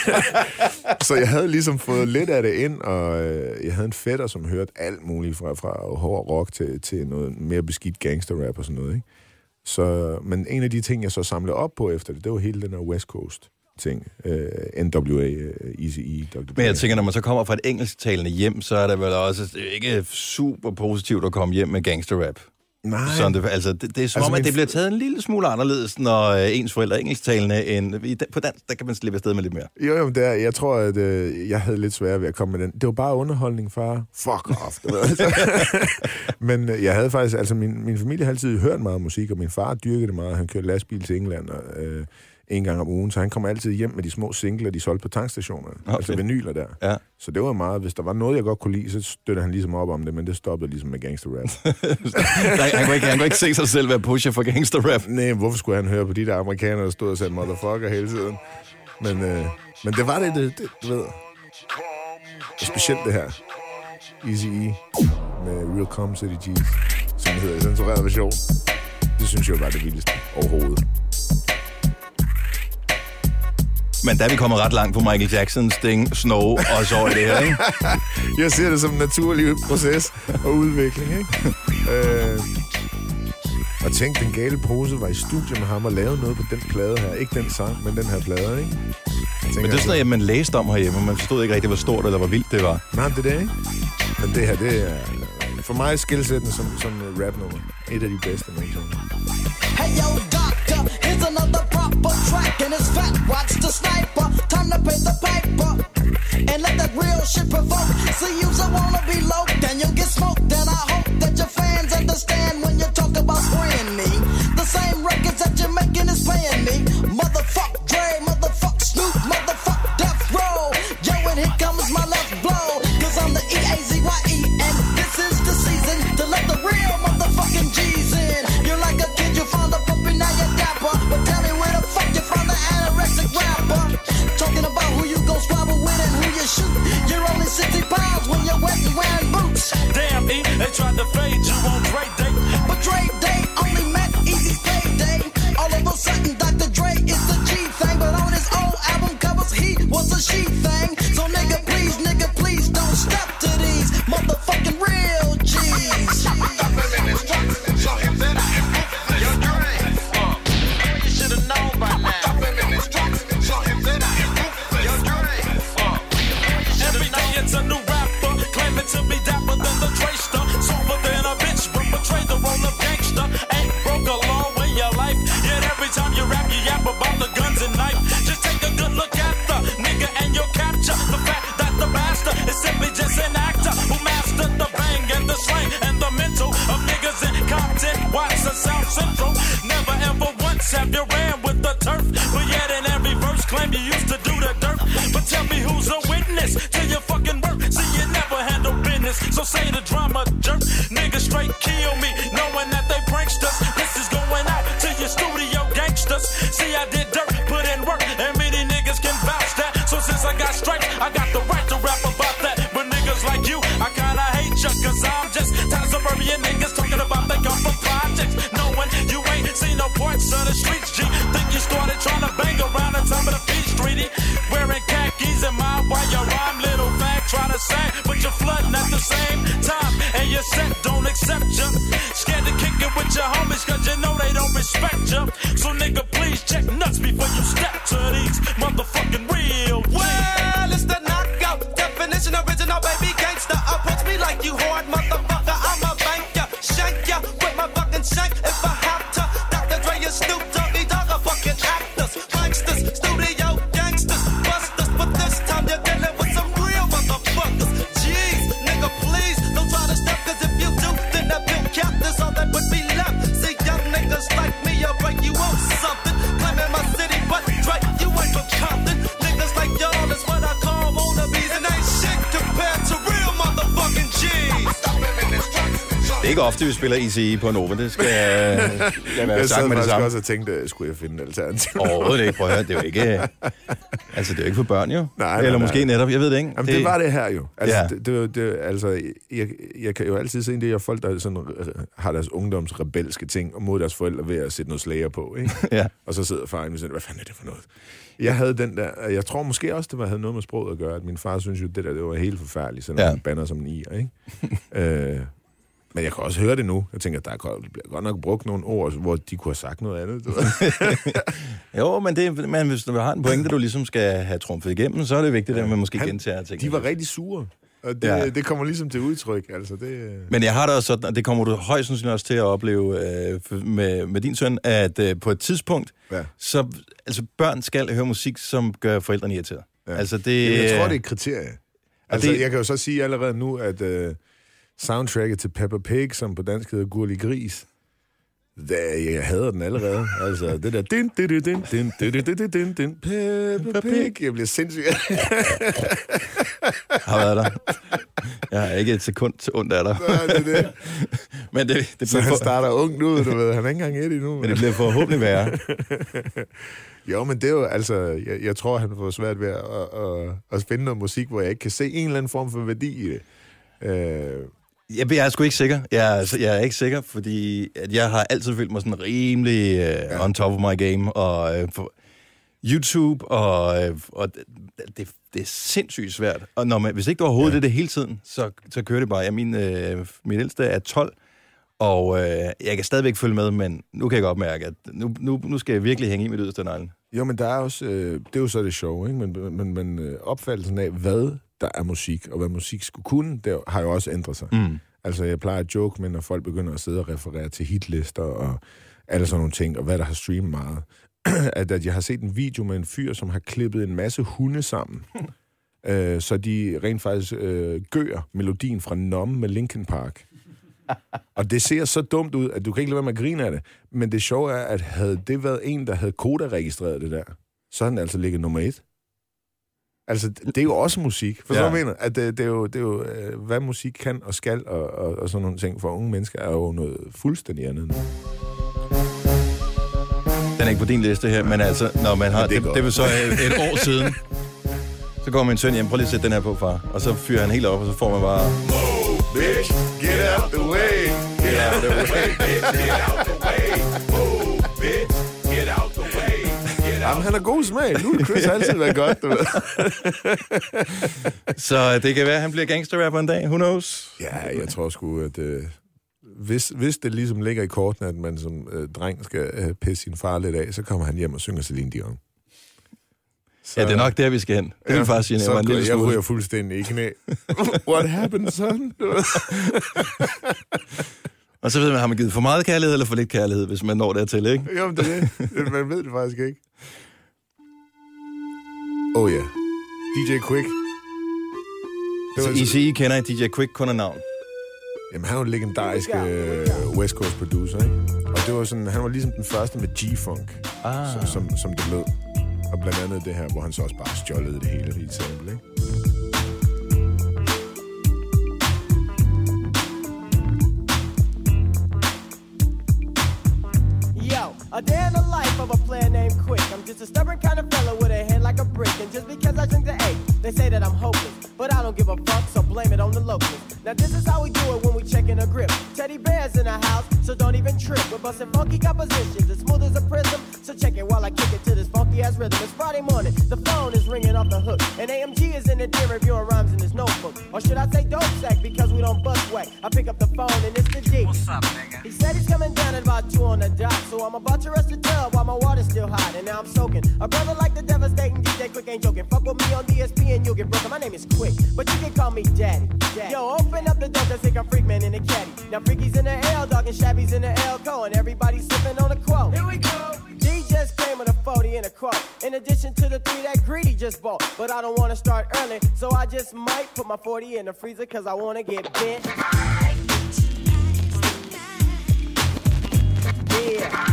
så jeg havde ligesom fået lidt af det ind, og øh, jeg havde en fætter, som hørte alt muligt fra, fra hård rock til, til noget mere beskidt gangsterrap og sådan noget, ikke? Så, men en af de ting, jeg så samlede op på efter det, det var hele den her West Coast ting. Øh, NWA, øh, Easy E, Dr. Men jeg tænker, når man så kommer fra et engelsktalende hjem, så er det vel også ikke super positivt at komme hjem med gangsterrap. Nej, Sådan det, altså, det, det er som Altså, om, at det bliver taget en lille smule anderledes, når øh, ens forældre er engelsktalende, end i- på dansk, der kan man slippe afsted med lidt mere. Jo, jo, det er, jeg tror, at øh, jeg havde lidt svært ved at komme med den. Det var bare underholdning, far. Fuck off. Men øh, jeg havde faktisk, altså min, min familie har altid hørt meget musik, og min far dyrkede det meget. Han kørte lastbil til England og, øh, en gang om ugen, så han kom altid hjem med de små singler, de solgte på tankstationerne. Okay. Altså vinyler der. Ja. Så det var meget, hvis der var noget, jeg godt kunne lide, så støttede han ligesom op om det, men det stoppede ligesom med gangster rap. Han, kunne ikke, han kunne ikke se sig selv være pusher for gangsterrap. Nej, hvorfor skulle han høre på de der amerikanere, der stod og sagde motherfucker hele tiden? Men, øh, men det var det, det, det, du ved. Og specielt det her. Easy E med Real Com City G's, som hedder i censureret version. Det synes jeg var det vildeste overhovedet. Men da er vi kommet ret langt på Michael Jacksons Sting, Snow og så i det her, ikke? Jeg ser det som en naturlig proces og udvikling, ikke? øh, og tænk, den gale pose var i studiet med ham og lavede noget på den plade her. Ikke den sang, men den her plade, ikke? Tænker, Men det er sådan noget, man læste om herhjemme, og man forstod ikke rigtig, hvor stort eller hvor vildt det var. Nej, det er det, ikke? Men det her, det er for mig skilsættende som, som uh, rapnummer. Et af de bedste nogensinde. Hey yo, doctor, here's another proper track, and it's fat. Watch the sniper. Time to pay the piper and let that real shit provoke. See, you so wanna be low, then you'll get smoked. And I hope that your fans understand when you talk about spraying me. The same records that you're making is paying me. Motherfuck Dre, motherfuck Snoop, 60 pounds when you're wet and wearing boots. Damn, E, they tried to fade you on Dre Day. But Dre Day Ofte, vi spiller ECE på Nova. Det skal jeg være Jeg sagt med det samme. også og tænkte, skulle jeg finde et alternativ? Overhovedet ikke. Prøv at høre, det er jo ikke... Altså, det er jo ikke for børn, jo. Nej, Eller nej, måske nej. netop, jeg ved det ikke. Jamen, det, det var det her jo. Altså, Ja. det, det, det, altså jeg, jeg kan jo altid se, det er folk, der sådan, øh, har deres ungdoms rebelske ting, og mod deres forældre ved at sætte noget slager på, ikke? Ja. Og så sidder faren og siger, hvad fanden er det for noget? Jeg havde den der, jeg tror måske også, det var, havde noget med sproget at gøre, at min far synes jo, det der, det var helt forfærdeligt, sådan Ja. han banner som en ikke? øh, men jeg kan også høre det nu. Jeg tænker, der er godt, bliver godt nok brugt nogle ord, hvor de kunne have sagt noget andet. Jo, men, det, men hvis du har en pointe, du ligesom skal have trumfet igennem, så er det vigtigt, at man måske Han- gentager ting. De var rigtig sure. Og det, Ja. det kommer ligesom til udtryk. Altså, det, Men jeg har det også sådan, og det kommer du højst sandsynligt også til at opleve øh, med, med din søn, at øh, på et tidspunkt, Ja. så altså, børn skal høre musik, som gør forældrene irriteret. Ja. Altså, det, Jamen, jeg tror, det er et kriterie. Altså, det- jeg kan jo så sige allerede nu, at uh, soundtracket til Peppa Pig, som på dansk hedder Gurli Gris, det, jeg hader den allerede. Altså, det der... Din, din, din, din, din, din, din, din, din, Peppa Pig. Jeg bliver sindssyg. har været der. Jeg har ikke et sekund til ondt af dig. Det, er det. Men det, det, Så bliver han for, starter ungt ud, du ved. Han er ikke engang et endnu. men det bliver forhåbentlig værre. Jo, men det er jo, altså, jeg, jeg tror, han får svært ved at, at, at, at finde noget musik, hvor jeg ikke kan se en eller anden form for værdi i det. Øh, Jeg, jeg er sgu ikke sikker. Jeg, er- jeg er ikke sikker, fordi at jeg har altid følt mig sådan rimelig uh, ja. on top of my game. Og uh, for YouTube, og, uh, og det, det, er sindssygt svært. Og når man, hvis ikke du overhovedet ja. det, det hele tiden, så, så kører det bare. Jeg, min, uh, min ældste er 12, og uh, jeg kan stadigvæk følge med, men nu kan jeg godt mærke, at nu, nu, nu skal jeg virkelig hænge i mit yderste neglen. Jo, men der er også, øh, det er jo så det sjove, ikke? Men, men, men øh, opfattelsen af, hvad der er musik, og hvad musik skulle kunne, det har jo også ændret sig. Mm. Altså, jeg plejer at joke med, når folk begynder at sidde og referere til hitlister og alle sådan nogle ting, og hvad der har streamet meget, at, at jeg har set en video med en fyr, som har klippet en masse hunde sammen, øh, så de rent faktisk øh, gør melodien fra Numb med Linkin Park. Og det ser så dumt ud, at du kan ikke lade være med at grine af det. Men det sjove er, at havde det været en, der havde koda-registreret det der, så havde den altså ligget nummer et. Altså, det er jo også musik. For Ja. ja. jeg mener, at det, det er jo, det er jo øh, hvad musik kan og skal, og, og, og sådan nogle ting for unge mennesker, er jo noget fuldstændig andet. Den er ikke på din liste her, men altså, når man har... Men det er Det, det, vil så et, et år siden. Så går min søn hjem, prøv lige at sætte den her på, far. Og så fyrer han helt op, og så får man bare... Bitch, get out the way. Get out the way, bitch, get out the way. Jamen, han har god smag. Ludacris har altid været godt, du ved. Så det kan være, at han bliver gangsterrapper en dag. Who knows? Ja, jeg tror sgu, at øh, hvis, hvis det ligesom ligger i kortene, at man som øh, dreng skal øh, pisse sin far lidt af, så kommer han hjem og synger Celine Dion. Så, Ja, det er nok der, vi skal hen. Det vil faktisk sige, at jeg var en lille jeg ryger smule. fuldstændig i knæ. What happened, son? Og så ved man, har man givet for meget kærlighed eller for lidt kærlighed, hvis man når dertil, ikke? jo, det er det. Man ved det faktisk ikke. Oh ja. Yeah. DJ Quick. Det Så var, altså, kender I DJ Quick kun af navn. jamen, han jo en legendarisk øh, West Coast producer, ikke? Og det var sådan, han var ligesom den første med G-Funk, Ah. som, som, som det lød. Og blandt andet det her, hvor han så også bare stjålede det hele i et sample, ikke? Yo, a day in the life of a player named Quick. I'm just a stubborn kind of fella with a head like a brick. And just because I drink the A, they say that I'm hopeless. But I don't give a fuck, so blame it on the locals. Now this is how we do it when we check in a grip. Teddy bears in the house, so don't even trip. We're busting funky compositions, as smooth as a prism. So check it while I kick it to this funky ass rhythm. It's Friday morning, the phone is ringing off the hook. And AMG is in the dim reviewing rhymes in his notebook. Or should I say dope sack because we don't bust whack? I pick up the phone and it's the G. What's up, nigga? He said he's coming down at about two on the dot. So I'm about to rush the tub while my water's still hot. And now I'm soaking. A brother like the devastating DJ Quick ain't joking. Fuck with me on DSP and you'll get broken. My name is Quick, but you can call me Daddy. Yo, oh, open up the door cause think I'm freak man in the caddy. Now freaky's in the L, dog and shabby's in the L go. And everybody's sipping on a quote. Here we go. D just came with a 40 and a quote. In addition to the three that Greedy just bought. But I don't wanna start early, so I just might put my 40 in the freezer cause I wanna get bent. Yeah.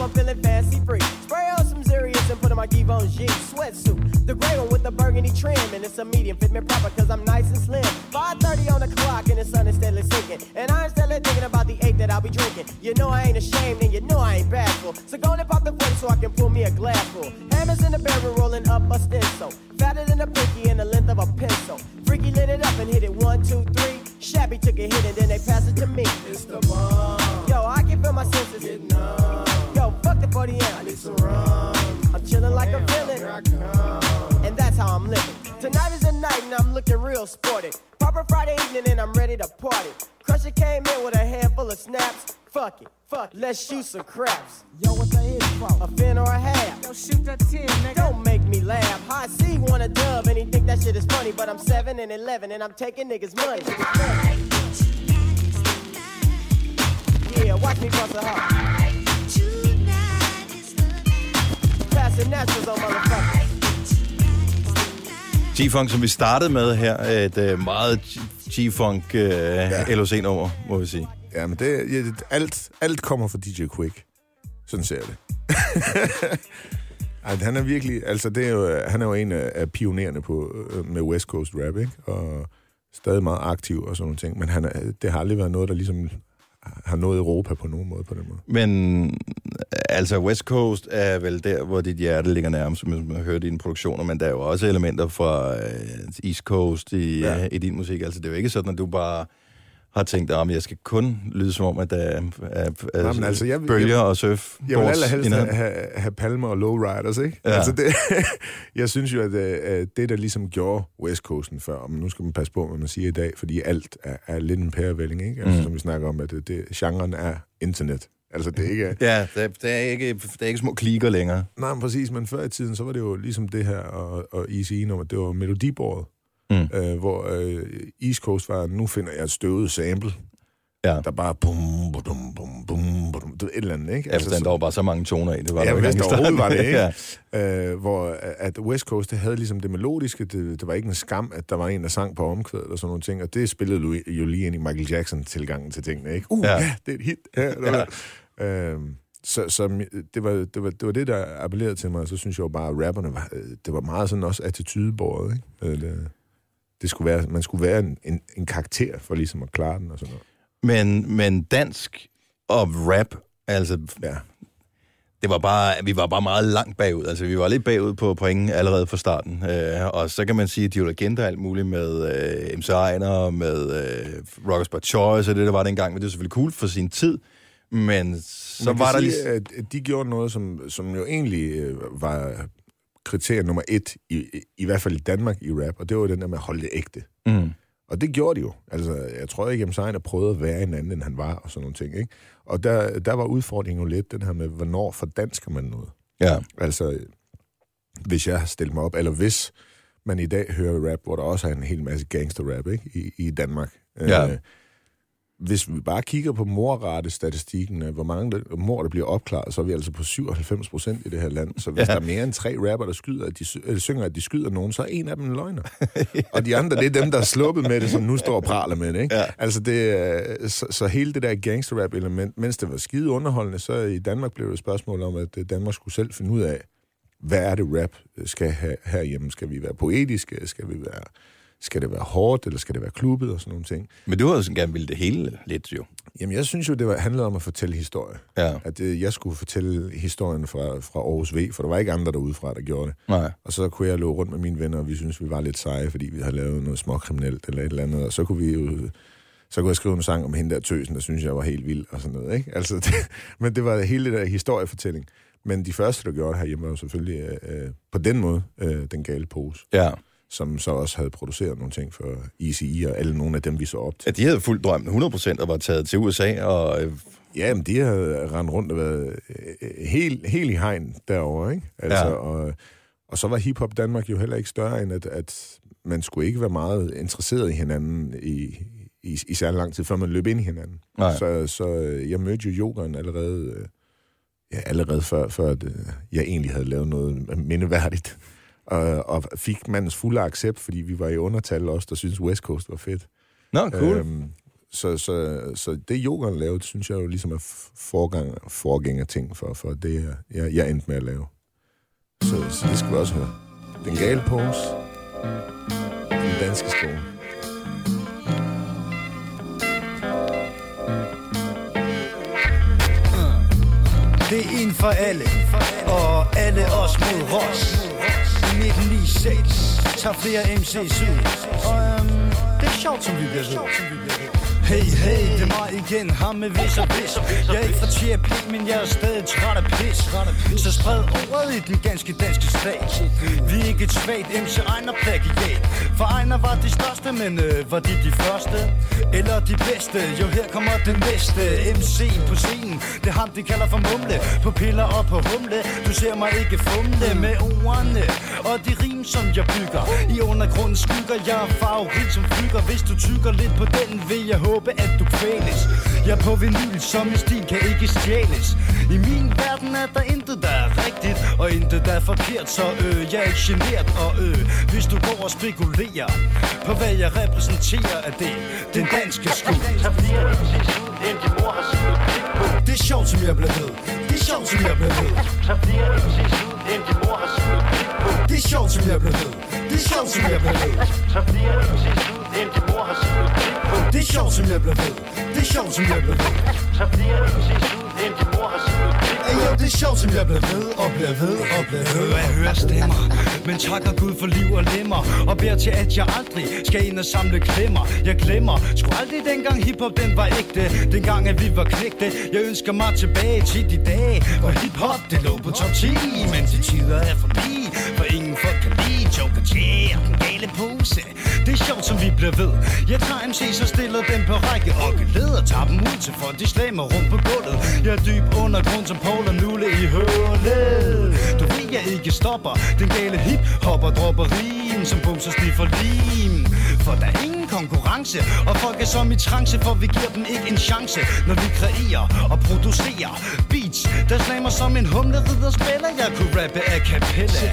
I'm feeling fancy free. Spray on some Zerius and put on my Givenchy sweatsuit. The gray one with the burgundy trim, and it's a medium, fit me proper cause I'm nice and slim. 5.30 on the clock and the sun is steadily sinking. And I'm steadily thinking about the eight that I'll be drinking. You know I ain't ashamed and you know I ain't bashful. So go and pop the foot so I can pull me a glass full. Hammers in the barrel rolling up a stencil. Fatter than a pinky and the length of a pencil. Freaky lit it up and hit it one, two, three. Shabby took a hit and then they passed it to me. It's the bomb. I can feel my senses. Getting Yo, fuck the 40 I need some rum. I'm chilling like a villain. And that's how I'm living. Tonight is the night and I'm looking real sporty. Proper Friday evening and I'm ready to party. Crusher came in with a handful of snaps. Fuck it, fuck it. Let's shoot some craps. Yo, what the hit for? A fin or a half. Yo, shoot that 10, nigga. Don't make me laugh. High C want a dub and he think that shit is funny, but I'm 7 and 11 and I'm taking niggas' money. Yeah, watch me bust a hop. Passing naturals on motherfuckers. G-Funk, som vi startede med her, er et øh, meget G-Funk øh, ja. LOC-nummer, må vi sige. Ja, men det, ja, det, alt, alt kommer fra DJ Quick. Sådan ser jeg det. Ej, han er virkelig, altså det er jo, han er jo en af pionererne på, øh, med West Coast rap, ikke? Og stadig meget aktiv og sådan nogle ting. Men han er, det har aldrig været noget, der ligesom har nået Europa på nogen måde på den måde. Men altså, West Coast er vel der, hvor dit hjerte ligger nærmest, som man har hørt i dine produktioner, men der er jo også elementer fra øh, East Coast i, Ja. ja. i din musik. Altså, det er jo ikke sådan, at du bare har tænkt, at jeg skal kun lyde som om, at der er, er, er Nå, men altså, jeg- bølger jeg- og surf. Jeg vil allerhelst have, have, have palmer og lowriders, ikke? Ja. Altså det, jeg synes jo, at øh, det, der ligesom gjorde West Coasten før, men nu skal man passe på, hvad man siger i dag, fordi alt er, er lidt en pærevælling, ikke? Altså, Mm. som vi snakker om, at det, det, genren er internet. Altså, det er ikke... Ja, der, der, er ikke, der er ikke små klikker længere. Nej, men præcis, men før i tiden, så var det jo ligesom det her, og, og ECE nummer, det var melodibordet, Mm. øh, hvor øh, East Coast var, nu finder jeg et støvet sample, Ja. der bare bum, bum, bum, bum, bum, det et eller andet, ikke? Altså, der var bare så mange toner i. Det var Ja, der ikke overhovedet var det, ikke? ja. øh, hvor at West Coast, det havde ligesom det melodiske, det, det var ikke en skam, at der var en, der sang på omkvædet og sådan nogle ting, og det spillede Louis, jo lige ind i Michael Jackson-tilgangen til tingene, ikke? Uh, ja, Ja. ja det er et hit. Ja, det var, øh, så så det, var, det, var, det var det, der appellerede til mig, og så synes jeg jo bare, at rapperne var, øh, det var meget sådan også attitydebåret, ikke? Øh, Det, det skulle være, man skulle være en, en, en karakter for ligesom at klare den og sådan noget. Men, men dansk og rap, altså, Ja. det var bare, vi var bare meget langt bagud. Altså, vi var lidt bagud på point allerede fra starten. Øh, og så kan man sige, at de var legender alt muligt med øh, MC Ejner, med øh, Rockers by Choice, og det der var dengang. Men det var selvfølgelig cool for sin tid. Men så var der sige, lige... at at de gjorde noget, som, som jo egentlig øh, var kriterie nummer et, i, i, i hvert fald i Danmark i rap, og det var den der med at holde det ægte. Mm. Og det gjorde de jo. Altså, jeg tror ikke, at Ejner prøvede at være en anden, end han var, og sådan nogle ting, ikke? Og der, der var udfordringen jo lidt den her med, hvornår fordansker man noget? Ja. Altså, hvis jeg stiller mig op, eller hvis man i dag hører rap, hvor der også er en hel masse gangster-rap, ikke? I, i Danmark. Ja. Øh, hvis vi bare kigger på morrate-statistikken, af hvor mange der, mor, der bliver opklaret, så er vi altså på 97 procent i det her land. Så hvis Ja. der er mere end tre rapper, der skyder, at de, eller synger, at de skyder nogen, så er en af dem en løgner. og de andre, det er dem, der er sluppet med det, som nu står og praler med det. Ikke? Ja. Altså det, er- så, så hele det der gangster-rap-element, mens det var skide underholdende, så i Danmark blev det et spørgsmål om, at øh, Danmark skulle selv finde ud af, hvad er det rap skal have herhjemme? Skal vi være poetiske? Skal vi være... Skal det være hårdt, eller skal det være klubbet og sådan nogle ting? Men du har jo sådan gerne ville det hele lidt, jo. Jamen, jeg synes jo, det var, handlede om at fortælle historie. Ja. At øh, jeg skulle fortælle historien fra, fra Aarhus V, for der var ikke andre derudefra, der gjorde det. Nej. Og så kunne jeg løbe rundt med mine venner, og vi synes vi var lidt seje, fordi vi havde lavet noget småkriminelt eller et eller andet. Og så kunne vi jo... Så kunne jeg skrive en sang om hende der tøsen, der synes jeg var helt vild og sådan noget, ikke? Altså, det, men det var hele det der historiefortælling. Men de første, der gjorde det herhjemme, var jo selvfølgelig øh, øh, på den måde øh, den gale pose, Ja. Som så også havde produceret nogle ting for ECE og alle nogle af dem, vi så op til. ja. de havde fuldt drømmen 100% og var taget til USA, og øh, Ja, men de har rendt rundt og været øh, helt, helt i hegn derovre, ikke? Altså, Ja. og, og så var hiphop Danmark jo heller ikke større, end at, at man skulle ikke være meget interesseret i hinanden i, i, i særlig lang tid, før man løb ind i hinanden. Nej. Så, så øh, jeg mødte jo yogeren allerede, ja, allerede før, før at, jeg egentlig havde lavet noget mindeværdigt. Og, og fik mandens fulde accept, fordi vi var i undertal også, der synes West Coast var fedt. Nå, cool. Øhm, så, så, så det yogaen lavede, synes jeg jo ligesom er forgang, forgænger ting for, for det, jeg, jeg, jeg endte med at lave. Så, så det skal vi også høre. Den gale pose. Den danske skole. Det er en for alle, og alle os mod Ross. I 1996 tager flere MC's ud, og øhm, det er sjovt, som vi bliver ved. Hey, hey, det er mig igen, ham med vis og pis Jeg er ikke fra TRP, men jeg er stadig træt af pis. Så spred ordet i den ganske danske stat. Vi er ikke et svagt MC Ejner plagiat. For Ejner var de største, men øh, var de de første? Eller de bedste? Jo, her kommer den næste MC på scenen. Det er ham, de kalder for mumle. På piller og på humle. Du ser mig ikke fumle med ordene Og de rim, som jeg bygger. I undergrunden skygger Jeg er favorit som flyger Hvis du tykker lidt på den, vil jeg håbe, at du kvæles. Jeg er på vinyl, som i stil kan ikke stjæles. I min verden er der intet, der er rigtigt Og intet, der er forkert. Så øh, jeg er ikke generet Og øh, hvis du går og spekulerer På hvad jeg repræsenterer Er det den danske skud. Det er sjovt, som jeg bliver ved. Det er sjovt, som jeg bliver ved. Det er sjovt, som jeg bliver ved. Det er sjovt, som jeg bliver ved. Det er sjovt, som jeg bliver ved. Det er sjovt, som jeg bliver ved. Ey, jo, det er sjovt, som jeg bliver ved og bliver ved og bliver ved. Jeg hører stemmer, men takker Gud for liv og lemmer Og beder til, at jeg aldrig skal ind og samle klemmer. Jeg glemmer, sgu aldrig dengang hiphop den var ægte. Dengang at vi var knægte. Jeg ønsker mig tilbage til de dage Hvor hiphop det lå på top 10 Men de tider er forbi For ingen folk kan lide Joker J og den gale pose. Det er sjovt, som vi bliver ved. Jeg tager MC, så stiller dem på række. Og leder tager dem ud til folk. De slammer rundt på gulvet. Jeg er dyb undergrund som Paul og Nulle i hullet Du ved, jeg ikke stopper. Den gale hip hopper dropper rim Som bumser sniffer lim. For der er ingen konkurrence Og folk er som i trance For vi giver dem ikke en chance. Når vi kreerer og producerer Beats, der slammer som en humle Ridder spiller, jeg kunne rappe a cappella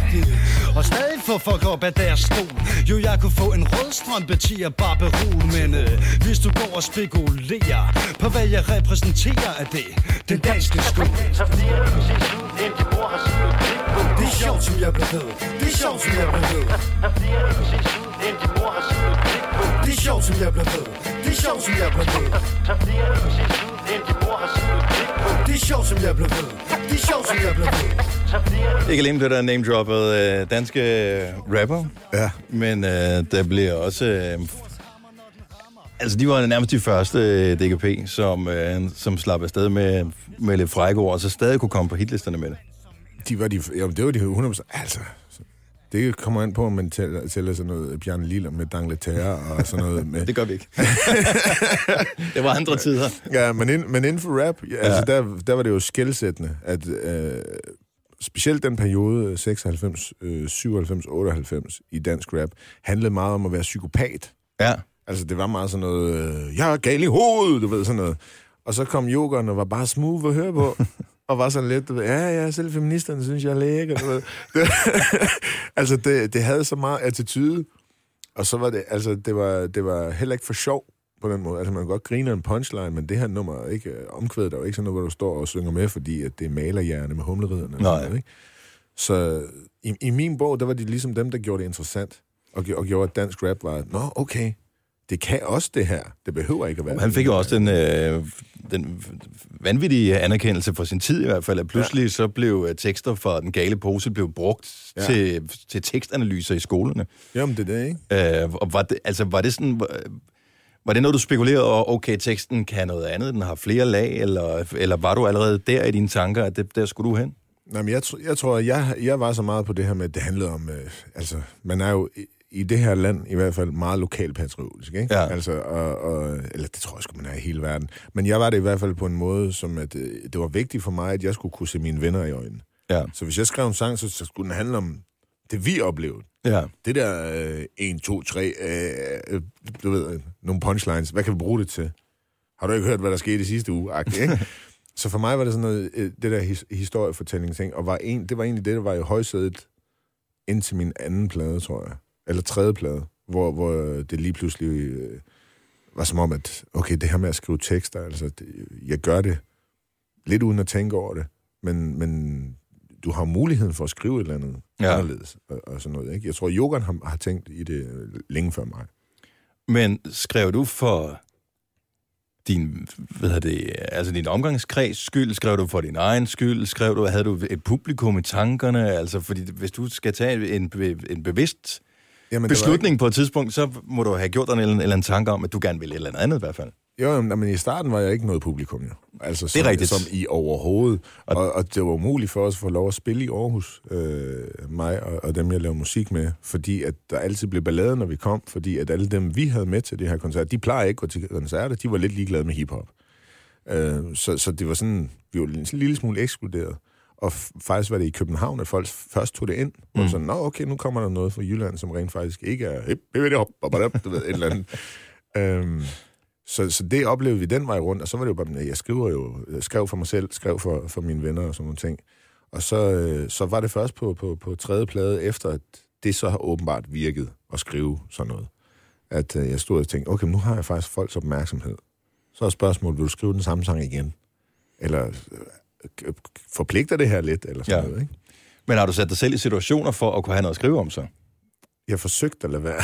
Og stadig få folk op af deres stol Jo, jeg kunne få en rød strømpe til at barberol Men øh, hvis du går og spekulerer På hvad jeg repræsenterer er det Den danske skole Det er sjovt, som jeg bliver ved. Det er sjovt, som jeg bliver ved. Det er sjovt, som jeg bliver ved. Det er sjovt, som jeg bliver ved Det er sjovt, som jeg bliver ved Det er sjovt, som jeg bliver ved Ikke alene blev der name-droppet øh, danske øh, rapper, Ja. men øh, der bliver også... Øh, altså, de var nærmest de første øh, DKP, som, øh, som slap afsted med, med lidt frække ord, og så stadig kunne komme på hitlisterne med det. De var de, jamen, det var de 100%. Altså, det kommer an på, om man tæller, tæller sådan noget Bjarne Lille med Dangleterre og sådan noget. Med. Det gør vi ikke. det var andre tider. Ja, men, ind, men inden for rap, ja, altså, der, der var det jo skældsættende, at øh, specielt den periode 96, øh, 97, 98 i dansk rap, handlede meget om at være psykopat. Ja. Altså, det var meget sådan noget, øh, jeg er gal i hovedet, du ved, sådan noget. Og så kom yogeren og var bare smooth at høre på. og var sådan lidt, du ved, ja, ja, selv feministerne synes, jeg er lækker, du ved. Det, altså, det, det havde så meget attitude. Og så var det, altså, det var, det var heller ikke for sjov på den måde. Altså, man kan godt grine en punchline, men det her nummer er ikke øh, omkvædet, der er ikke sådan noget, hvor du står og synger med, fordi at det er malerhjerne med humleriderne. Nej. noget, ikke? Så i, i min bog, der var de ligesom dem, der gjorde det interessant, og, og gjorde, at dansk rap var, nå, okay, det kan også det her. Det behøver ikke at være... Han fik jo også den, øh, den vanvittige anerkendelse for sin tid i hvert fald, at pludselig ja. så blev øh, tekster fra den gale pose blev brugt Ja. til, til tekstanalyser i skolerne. Jamen, det er det, ikke? Øh, og var det, altså, var det sådan... Var, var det noget, du spekulerede over, okay, teksten kan noget andet, den har flere lag, eller, eller var du allerede der i dine tanker, at det, der skulle du hen? Nej, men jeg, jeg tror, jeg, jeg var så meget på det her med, at det handlede om... Øh, altså, man er jo i, det her land i hvert fald meget lokalpatriotisk, ikke? Ja. Altså, og, og, eller det tror jeg sgu, man er i hele verden. Men jeg var det i hvert fald på en måde, som at øh, det var vigtigt for mig, at jeg skulle kunne se mine venner i øjnene. Ja. Så hvis jeg skrev en sang, så, så skulle den handle om det, vi oplevede. Ja. Det der øh, 1, 2, 3, øh, øh, du ved, nogle punchlines, hvad kan vi bruge det til? Har du ikke hørt, hvad der skete i sidste uge? Agtigt, ikke? Så for mig var det sådan noget, øh, det der his, historiefortælling ting, og var en, det var egentlig det, der var i højsædet indtil min anden plade, tror jeg. Eller tredje plade, hvor, hvor det lige pludselig øh, var som om, at okay, det her med at skrive tekster, altså, det, jeg gør det lidt uden at tænke over det, men, men du har muligheden for at skrive et eller andet ja. Anderledes, og, og sådan noget, ikke? Jeg tror, Jogan har, har tænkt i det øh, længe før mig. Men skrev du for din, hvad hedder det, altså din omgangskreds skyld, skrev du for din egen skyld, skrev du, havde du et publikum i tankerne, altså fordi hvis du skal tage en, en bevidst Jamen, det beslutning på et tidspunkt, så må du have gjort dig en eller, eller anden tanke om, at du gerne vil et eller andet i hvert fald. Jo, men i starten var jeg ikke noget publikum, jo. Altså, som, er rigtigt. Som i overhovedet. Og, og det var umuligt for os at få lov at spille i Aarhus, øh, mig og, og dem, jeg lavede musik med, fordi at der altid blev ballade, når vi kom, fordi at alle dem, vi havde med til det her koncert, de plejer ikke at gå til koncerter, de var lidt ligeglade med hiphop. Øh, så, så det var sådan, vi var en lille smule ekskluderet. Og faktisk var det i København, at folk først tog det ind. Og Mm. sådan, nå okay, nu kommer der noget fra Jylland, som rent faktisk ikke er, hip, hip, hip, hop, du ved, et eller andet. øhm, så, så det oplevede vi den vej rundt, og så var det jo bare, jeg skriver jo, jeg skrev for mig selv, skrev for, for mine venner og sådan nogle ting. Og så, øh, så var det først på, på, på tredje plade, efter at det så har åbenbart virket at skrive sådan noget. At øh, jeg stod og tænkte, okay, nu har jeg faktisk folks opmærksomhed. Så er spørgsmålet, vil du skrive den samme sang igen? Eller øh, forpligter det her lidt, eller sådan Ja. noget, ikke? Men har du sat dig selv i situationer for at kunne have noget at skrive om så? Jeg forsøgte at lade være.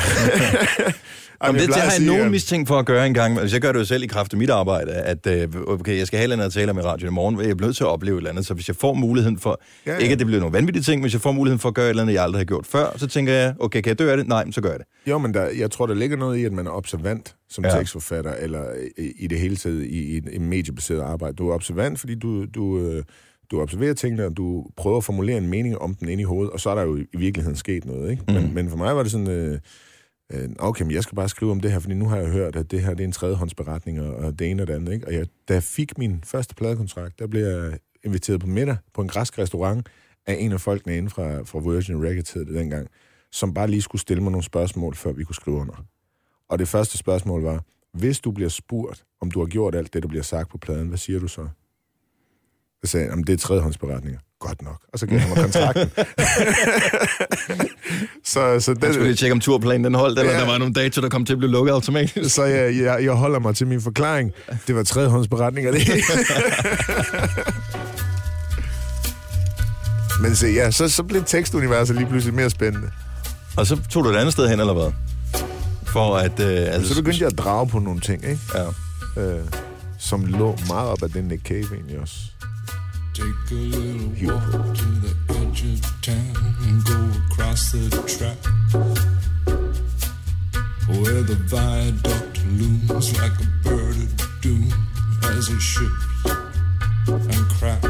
Jamen, det, har jeg sige, nogen at- mistænkt for at gøre engang. Altså, jeg gør det jo selv i kraft af mit arbejde, at øh, okay, jeg skal have et eller andet at tale om i radioen i morgen, jeg bliver nødt til at opleve et eller andet. Så hvis jeg får muligheden for, Ja, ja, ikke at det bliver nogle vanvittige ting, men hvis jeg får muligheden for at gøre et eller andet, jeg aldrig har gjort før, så tænker jeg, okay, kan jeg dø af det? Nej, men så gør jeg det. Jo, men der, jeg tror, der ligger noget i, at man er observant som. Ja. tekstforfatter, eller i, i det hele taget i, i et mediebaseret arbejde. Du er observant, fordi du, du, øh, du observerer tingene, og du prøver at formulere en mening om den ind i hovedet, og så er der jo i virkeligheden sket noget. Ikke? Mm. Men, men for mig var det sådan, øh, øh, okay, men jeg skal bare skrive om det her, fordi nu har jeg hørt, at det her det er en tredjehåndsberetning, og, og det ene og det andet. Ikke? Og jeg, da jeg fik min første pladekontrakt, der blev jeg inviteret på middag på en græsk restaurant af en af folkene inde fra, fra Virgin Records, hed det dengang, som bare lige skulle stille mig nogle spørgsmål, før vi kunne skrive under. Og det første spørgsmål var, hvis du bliver spurgt, om du har gjort alt det, der bliver sagt på pladen, hvad siger du så? Så sagde "Jamen, det er tredjehåndsberetninger. Godt nok. Og så gav han mig kontrakten. så, så Jeg skulle lige den, tjekke, om turplanen den holdt, eller Ja. der var nogle datoer, der kom til at blive lukket automatisk. så jeg, jeg, jeg holder mig til min forklaring. Det var tredjehåndsberetninger, det. Men se, ja, så, så blev tekstuniverset lige pludselig mere spændende. Og så tog du et andet sted hen, eller hvad? For at... Øh, altså, Så begyndte jeg at drage på nogle ting, ikke? Ja. Øh, som lå meget op af den Nick Cave egentlig også. Take a little walk to the edge of town and go across the track where the viaduct looms like a bird of doom as it ships and cracks.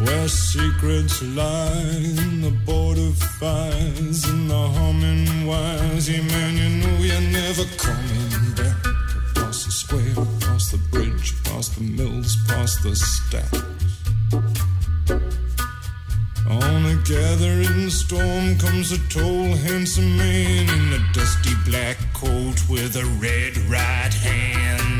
Where secrets lie in the border fires and the humming wires. Yeah, man, you know you're never coming back. Across the square, across the bridge, past the mills, past the stacks. Gathering storm comes a tall, handsome man in a dusty black coat with a red right hand.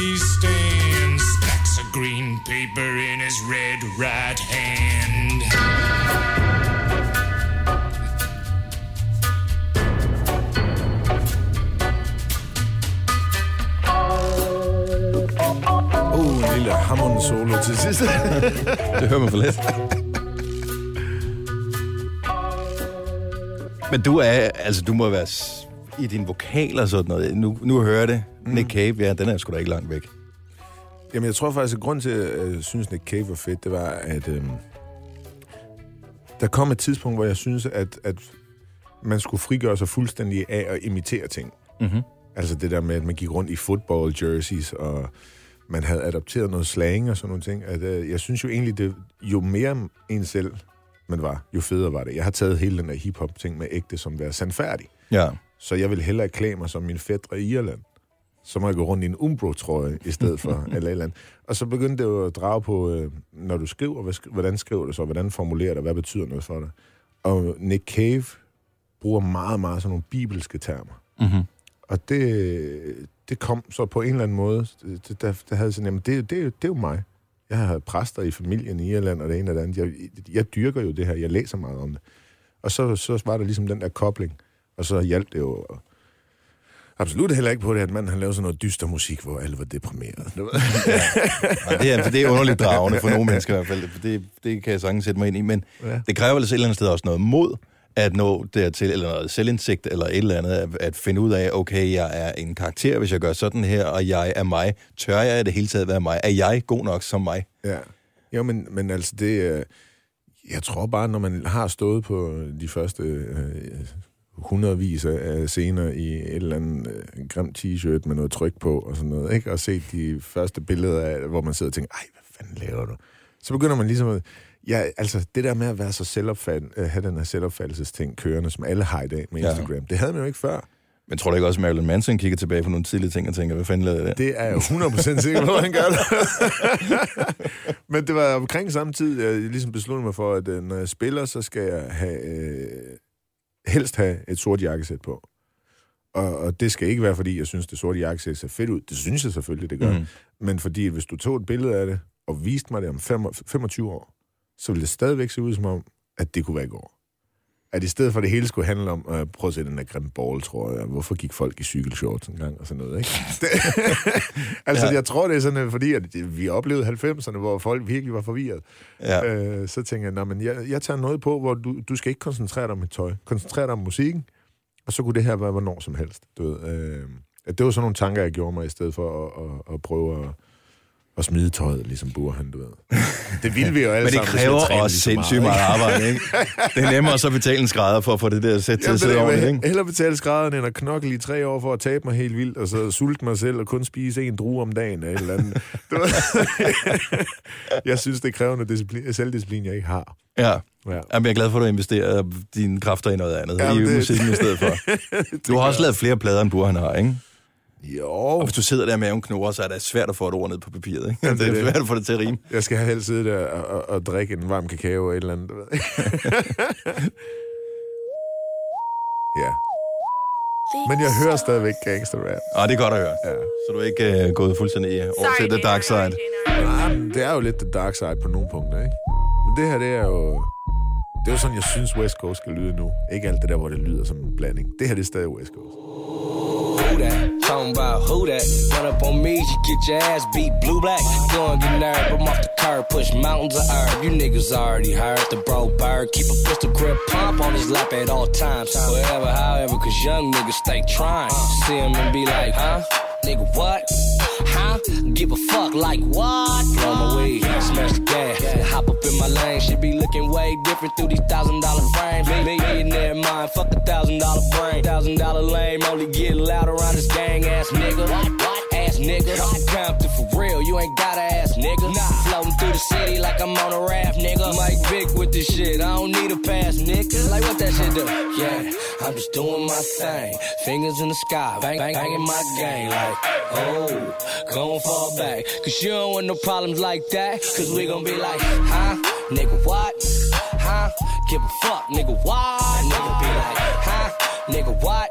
He stands. Stacks of green paper in his red right hand. En lille hammerende solo til sidst. Det hører man for lidt. Men du er, altså du må være s- i din vokal og sådan noget. Nu, nu hører jeg det. Mm. Nick Cave, ja, den er sgu da ikke langt væk. Jamen, jeg tror faktisk, at grund til, at jeg synes, Nick Cave var fedt, det var, at øh, der kom et tidspunkt, hvor jeg synes, at, at man skulle frigøre sig fuldstændig af at imitere ting. Mm-hmm. Altså det der med, at man gik rundt i football jerseys, og man havde adopteret noget slang og sådan nogle ting. At, øh, jeg synes jo egentlig, det, jo mere en selv man var, jo federe var det. Jeg har taget hele den der hip-hop-ting med ægte som være sandfærdig. Ja. Så jeg vil hellere klæde mig som min fætter i Irland. Så må jeg gå rundt i en Umbro-trøje i stedet for eller eller andet. Og så begyndte det jo at drage på, øh, når du skriver, hvad, sk- hvordan skriver du så, hvordan formulerer du, hvad betyder noget for dig. Og Nick Cave bruger meget, meget sådan nogle bibelske termer. Mm-hmm. Og det, det kom så på en eller anden måde, det, der, der havde sådan, jamen det, det, det er jo mig. Jeg har præster i familien i Irland og det ene og det andet. Jeg, jeg dyrker jo det her, jeg læser meget om det. Og så, så var der ligesom den der kobling, og så hjalp det jo absolut heller ikke på det, at man han lavede sådan noget dyster musik, hvor alle var deprimerede. Ved. Og det, er, det er underligt dragende for nogle mennesker i hvert fald. Det, det kan jeg sagtens sætte mig ind i. Men Ja. ja. det kræver altså et eller andet sted også noget mod at nå dertil, eller noget selvindsigt, eller et eller andet, at, at finde ud af, okay, jeg er en karakter, hvis jeg gør sådan her, og jeg er mig. Tør jeg i det hele taget være mig? Er jeg god nok som mig? Ja. Jo, men, men altså det... øh, Jeg tror bare, når man har stået på de første øh, hundredvis af scener i et eller andet øh, grim t-shirt med noget tryk på og sådan noget, ikke? og set de første billeder af, hvor man sidder og tænker, ej, hvad fanden laver du? Så begynder man ligesom at... Ja, altså det der med at være så selvopfat, øh, have den her selvopfattelsesting kørende, som alle har i dag med Ja. Instagram, det havde man jo ikke før. Men tror du ikke også, at Marilyn Manson kigger tilbage på nogle tidlige ting og tænker, hvad fanden lavede jeg der? Det er jeg jo 100% sikker på, at han gør det. Men det var omkring samme tid, jeg ligesom besluttede mig for, at øh, når jeg spiller, så skal jeg have, øh, helst have et sort jakkesæt på. Og, og det skal ikke være, fordi jeg synes, det sorte jakkesæt ser fedt ud. Det synes jeg selvfølgelig, det gør. Mm. Men fordi, hvis du tog et billede af det, og viste mig det om fem, 25 år, så ville det stadigvæk se ud som om, at det kunne være i går. At i stedet for, at det hele skulle handle om, øh, prøv at se den der grimme ball, tror jeg, hvorfor gik folk i cykelshorts en gang, og sådan noget, ikke? Det, altså, ja. Jeg tror, det er sådan, øh, fordi at vi oplevede 90'erne, hvor folk virkelig var forvirret. Ja. Øh, så tænker jeg, "Nå, men jeg, jeg tager noget på, hvor du, du skal ikke koncentrere dig om et tøj. Koncentrere dig om musikken, og så kunne det her være hvornår som helst. Du ved, øh, det var sådan nogle tanker, jeg gjorde mig, i stedet for at, at, at prøve at, at smide tøjet, ligesom Burhan, du ved. Det ville vi jo alle Men det sammen, kræver trænede også lige så sindssygt meget arbejde, ikke? Det er nemmere så at betale en skrædder for at få det der sæt til at sidde ordentligt, det, ikke? Hellere betale skrædderen, end at knokle i tre år for at tabe mig helt vildt, og så sulte mig selv og kun spise en drue om dagen eller et eller andet. Du ved? jeg synes, det kræver noget disciplin, selvdisciplin, jeg ikke har. Ja. Ja. Jamen, jeg er glad for, at du investerer dine kræfter i noget andet, Jamen, i det- musikken i stedet for. Du har også lavet flere plader, end Burhan har, ikke? Jo, Og hvis du sidder der med en knurrer, så er det svært at få et ord ned på papiret, ikke? Det det er det. svært at få det til at rime. jeg skal helst sidde der og, og, og drikke en varm kakao og et eller andet. Du ved. ja. Men jeg hører stadigvæk gangster rap. Ah, det er godt at høre. Ja. Så du er ikke uh, gået fuldstændig over til the dark side. Nej, det er jo lidt the dark side på nogle punkter, ikke? Men det her, det er jo... Det er jo sådan, jeg synes West Coast skal lyde nu. Ikke alt det der, hvor det lyder som en blanding. Det her det er stadig West Coast. That? Talking about who that? Run up on me, you get your ass beat. Blue black, go and get nerve. I'm off the curb, push mountains of earth. You niggas already heard the bro bird. Keep a pistol grip pump on his lap at all times. Whatever, however, cause young niggas stay trying. See him and be like, huh? Nigga, what? Huh? Give a fuck like what? Blow my weed, smash the gas, and hop up in my lane. Should be looking way different through these thousand dollar frames. Me, me, millionaire mind, fuck a thousand dollar brain. Thousand dollar lame, only get loud around this gang ass nigga. What? What? Ass nigga. I'm Compton for real, you ain't got a ass nigga. Nah, floating through the city like I'm on a raft, nigga. Mike Vick with this shit, I don't need a pass, nigga. Like what that shit do? Yeah, I'm just doing my thing. Fingers in the sky, bang, bang, banging my gang like, oh, gon' fall back. Cause you don't want no problems like that. Cause we gon' be like, huh? Nigga, what? Huh? Give a fuck, nigga, what? Nigga be like, huh? Nigga, what?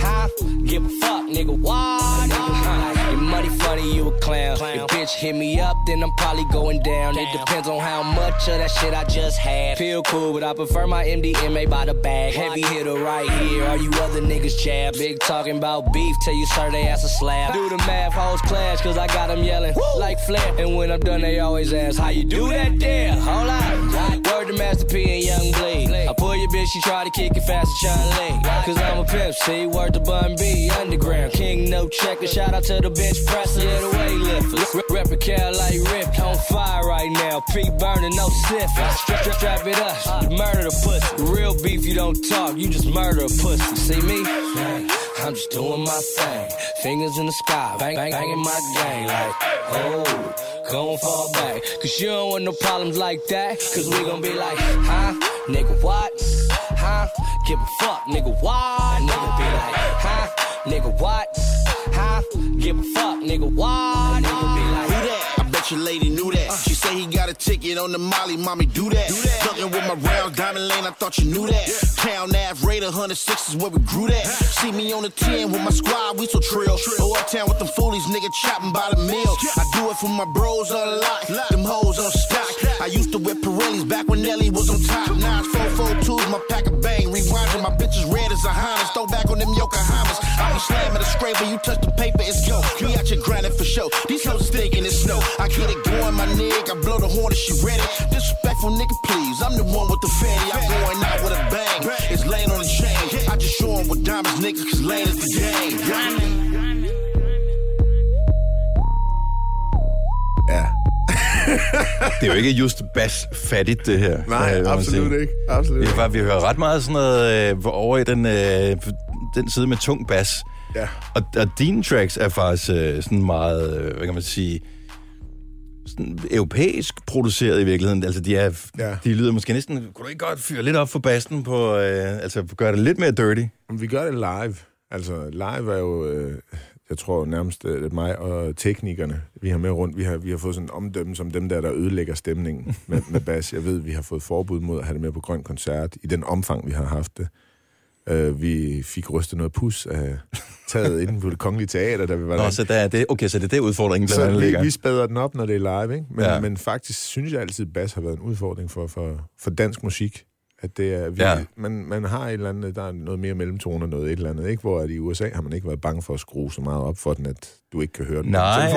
Huh? Give a fuck, nigga, why? Nigga like, your money funny, you a clown. If bitch hit me up, then I'm probably going down. It depends on how much of that shit I just had. Feel cool, but I prefer my MDMA by the bag. Heavy hitter right here. Are you other niggas jab? Big talking about beef, tell you sir they ass a slab. Do the math, hoes clash, cause I got them yelling like Flair. And when I'm done, they always ask, how you do that there? Hold on. Word to Master P and Young Blade. I pull your bitch, she try to kick it fast as John Lee. Cause I'm a pimp, see, word to Bun B, underground. King no checker, shout out to the bitch presser, yeah, the weightlifters. Rep- Rep a cal like Rip, on fire right now. P burning, no sipping. Strap, strap, strap it up, murder the pussy. Real beef, you don't talk, you just murder a pussy. See me? I'm just doing my thing. Fingers in the sky, bang, bang, banging my gang like, oh, gon' fall back. Cause you don't want no problems like that. Cause we gon' be like, huh? Nigga, what? Huh? Give a fuck, nigga, what? Nigga be like, huh? Nigga, what? Huh? Give a fuck, nigga, what? Nigga be like, bet your lady knew that. She say he got a ticket on the Molly, mommy, do that. Do that. Fucking with my round diamond lane, I thought you knew that. Yeah. Town Ave, Raider, 106 is where we grew that. See me on the 10 with my squad, we so trill. Go uptown with them foolies, nigga, chopping by the mill. I do it for my bros on lock, them hoes on stock. I used to whip Pirellis back when Nelly was on top. Now it's 442s, my pack of bang. Rewinding, my bitches red as a Honda. Throw back on them Yokohamas. I'm a slam at a scrape when you touch the paper, it's go. We out your grinding for show. These hoes thinking it's snow. I get it going, my nigga. I blow the horn if she ready. Disrespectful nigga, please. I'm the one with the fatty. I'm going out with a bang. It's laying on the chain. I just show 'em with diamonds, nigga, cause lane is the game. Det er jo ikke just bas fattigt, det her. Nej, øh, absolut sige. ikke. Absolut Vi, ikke. har- vi hører ret meget sådan noget øh, over i den, øh, den side med tung bas. Ja. Og, og dine tracks er faktisk øh, sådan meget, øh, hvad kan man sige, sådan europæisk produceret i virkeligheden. Altså, de, er, Ja. de lyder måske næsten... Kunne du ikke godt fyre lidt op for bassen på... Øh, altså, gøre det lidt mere dirty? Vi gør det live. Altså, live er jo, øh, jeg tror nærmest øh, mig og teknikerne, vi har med rundt. Vi har, vi har fået sådan en omdømme som dem der, der ødelægger stemningen med, med bas. Jeg ved, vi har fået forbud mod at have det med på Grøn Koncert, i den omfang, vi har haft det. Øh, vi fik rystet noget pus af taget inde på det kongelige teater, da vi var Nå, derinde. så der er det, okay, så det er det udfordringen, blandt Så vi, vi spader den op, når det er live, ikke? Men. Ja. men faktisk synes jeg altid, at bas har været en udfordring for, for, for dansk musik. At det er, vi, Ja. man, man har et eller andet, der er noget mere mellemtoner, noget et eller andet, ikke? Hvor at i USA har man ikke været bange for at skrue så meget op for den, at du ikke kan høre den. Nej,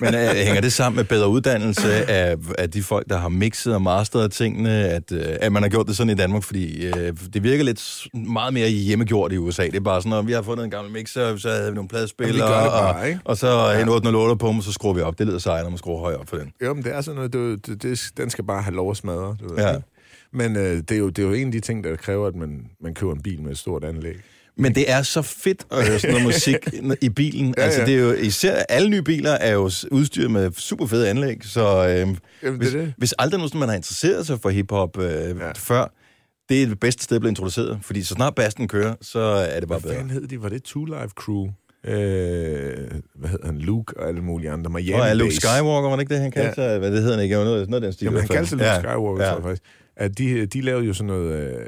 men øh, hænger det sammen med bedre uddannelse af, af de folk, der har mixet og masteret tingene, at, øh, at man har gjort det sådan i Danmark? Fordi øh, det virker lidt meget mere hjemmegjort i USA. Det er bare sådan, at vi har fundet en gammel mixer, så havde vi nogle pladespillere, Jamen, bare, og, ikke? og så ja. en 8 låter på dem, så skruer vi op. Det lyder sejt, når man skruer højere op for den. Jo, men det er sådan noget, det, det, det, den skal bare have lov at smadre. Du ved, Ja. ikke? Men øh, det, er jo, det er jo en af de ting, der kræver, at man, man køber en bil med et stort anlæg. Men det er så fedt at høre sådan noget musik i bilen. Ja, Ja, altså, ja. det er jo især alle nye biler er jo udstyret med super fede anlæg, så øh, Jamen, hvis, det det. hvis aldrig nogensinde man har interesseret sig for hiphop øh, ja. før, det er det bedste sted at blive introduceret, fordi så snart bassen kører, så er det bare Hvad bedre. fanden hed de? Var det Two Live Crew? Øh, hvad hedder han? Luke og alle mulige andre. Miami Og er Luke. Skywalker, var det ikke det, han kaldte Ja. sig? Hvad det hedder han ikke? Noget, noget af den stil. Jamen, han kaldte sig. Luke Skywalker, ja. tror jeg faktisk. At de, de lavede jo sådan noget... Øh,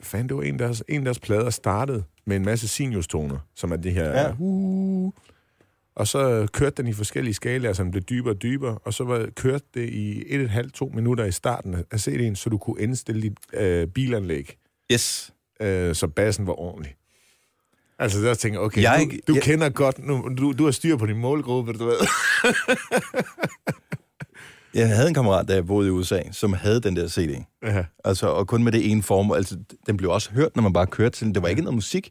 fandt det var en af deres, en af deres plader startede med en masse seniorstoner, som er det her... Ja. Uh, Og så kørte den i forskellige skalaer, så den blev dybere og dybere, og så var, kørte det i et et halvt, to minutter i starten af CD'en, så du kunne indstille dit øh, bilanlæg, Yes. øh, så bassen var ordentlig. Altså, der tænker okay, jeg, du, du jeg- kender godt, nu, du, du har styr på din målgruppe, du ved. Jeg havde en kammerat, jeg boede i USA, som havde den der CD. Ja. Altså, og kun med det ene formål. Altså, den blev også hørt, når man bare kørte til den. Det var ikke noget musik,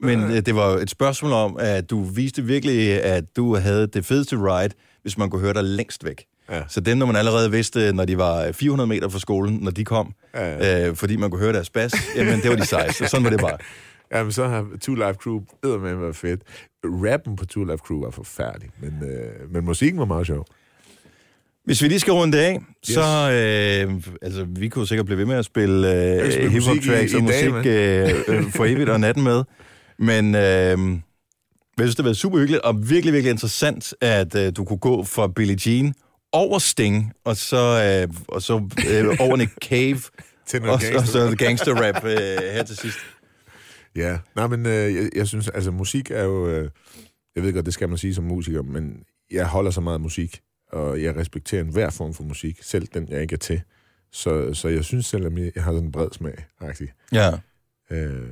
men øh, det var et spørgsmål om, at du viste virkelig, at du havde det fedeste ride, hvis man kunne høre dig længst væk. Ja. Så dem, når man allerede vidste, når de var 400 meter fra skolen, når de kom, Ja, øh, fordi man kunne høre deres bas, jamen det var de sejeste. Sådan var det bare. Jamen, så har Two Life Crew med været fedt. Rappen på Two Life Crew var forfærdelig, men, øh, men musikken var meget sjov. Hvis vi lige skal runde det af, yes. så... Øh, altså, vi kunne sikkert blive ved med at spille øh, spille hip-hop musik og dag, musik øh, øh, for evigt og natten med. Men øh, jeg synes, det har været super hyggeligt og virkelig, virkelig interessant, at øh, du kunne gå fra Billie Jean over Sting, og så, øh, og så øh, over Nick Cave, Til noget og, så- og så gangster-rap øh, her til sidst. Ja, nej, men øh, jeg, jeg synes, altså musik er jo... Øh, jeg ved godt, det skal man sige som musiker, men jeg holder så meget af musik, og jeg respekterer enhver form for musik, selv den, jeg ikke er til. Så, så jeg synes selv, at jeg har sådan en bred smag, faktisk. Ja. Øh,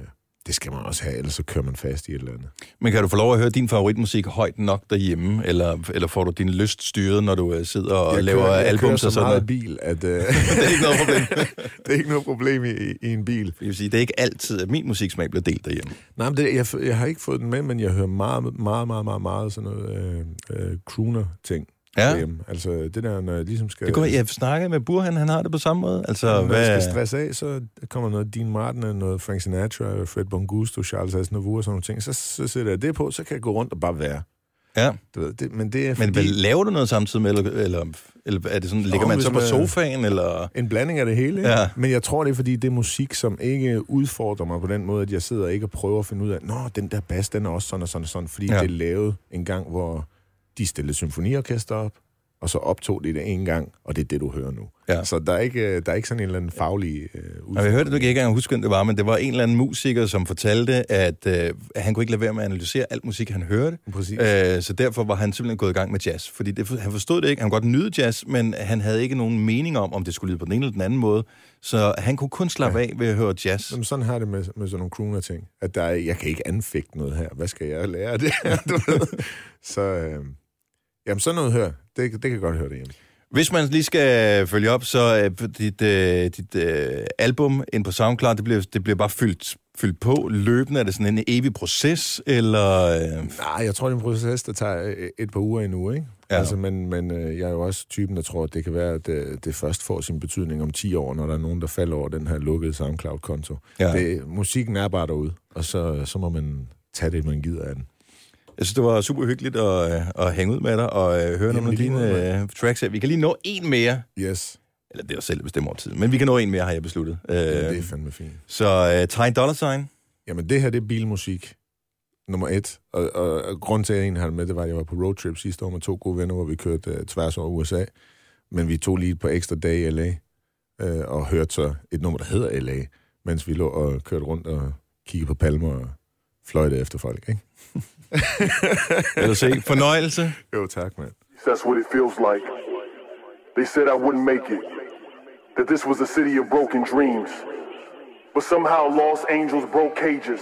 det skal man også have, ellers så kører man fast i et eller andet. Men kan du få lov at høre din favoritmusik højt nok derhjemme, eller, eller får du din lyst styret, når du øh, sidder og jeg laver kører, jeg så og sådan noget? bil, at... Øh, Det er ikke noget problem. det er ikke noget problem i, i en bil. Jeg vil sige, det er ikke altid, at min musiksmag bliver delt derhjemme. Nej, men det, jeg, jeg har ikke fået den med, men jeg hører meget, meget, meget, meget, meget sådan noget øh, øh, crooner-ting Ja. derhjemme. Altså det der, når jeg ligesom skal... Det går, jeg snakker med Burhan, han har det på samme måde. Altså, Når hvad, jeg skal stresse af, så kommer noget Dean Martin, noget Frank Sinatra, Fred Bongusto, Charles Aznavour og sådan nogle ting. Så, så sætter jeg det på, så kan jeg gå rundt og bare være. ja. Du ved, det, men det er Men fordi, hvad, laver du noget samtidig med, eller, eller, eller er det sådan, ligger man så på sofaen, eller... en blanding af det hele. Ja. Men jeg tror, det er fordi, det er musik, som ikke udfordrer mig på den måde, at jeg sidder ikke og prøver at finde ud af, nå, den der bas, den er også sådan og sådan og sådan, fordi ja. det er lavet en gang, hvor de stillede symfoniorkester op, og så optog de det en gang, og det er det, du hører nu. Ja. Så der er ikke, øh, der er ikke sådan en eller anden faglig øh, udfordring. Jeg hørte, du ikke engang huske, hvem det var, men det var en eller anden musiker, som fortalte, at, øh, han kunne ikke lade være med at analysere alt musik, han hørte. Præcis. Øh, så derfor var han simpelthen gået i gang med jazz. Fordi det, han forstod det ikke. Han kunne godt nyde jazz, men han havde ikke nogen mening om, om det skulle lyde på den ene eller den anden måde. Så han kunne kun slappe af ved at høre jazz. Jamen, sådan har det med, med sådan nogle crooner-ting. At der er, jeg kan ikke anfægte noget her. Hvad skal jeg lære af det her? Så øh, jamen, sådan noget her, det, det kan jeg godt høre det hjemme. Hvis man lige skal følge op, så er dit, øh, dit øh, album ind på SoundCloud, det bliver, det bliver bare fyldt, fyldt på løbende. Er det sådan en evig proces, eller... Øh, Nej, jeg tror, det er en proces, der tager et par uger endnu, ikke? Ja. Altså, men men jeg er jo også typen, der tror, at det kan være, at det, det først får sin betydning om 10 år, når der er nogen, der falder over den her lukkede SoundCloud-konto. Ja. Det, musikken er bare derude, og så, så må man tage det, man gider af den. Jeg synes, det var super hyggeligt at, øh, at hænge ud med dig og øh, høre nogle af dine øh, tracks her. Vi kan lige nå en mere. Yes, Eller det er jo selv bestemmer over tid. Men vi kan nå en mere, har jeg besluttet. Ja, det er fandme fint. Så øh, Ty Dollar Sign. Jamen, det her, det er bilmusik. Nummer et. Og, og, og grund til, at jeg egentlig har det med, det var, at jeg var på roadtrip sidste år med to gode venner, hvor vi kørte uh, tværs over USA. Men vi tog lige et par ekstra dage i LA, uh, og hørte så et nummer, der hedder LA, mens vi lå og kørte rundt og kiggede på palmer og fløjte efter folk, ikke? Lad os se. Fornøjelse. Jo, tak, mand. That's what it feels like. They said I wouldn't make it, that this was a city of broken dreams. But somehow lost angels broke cages.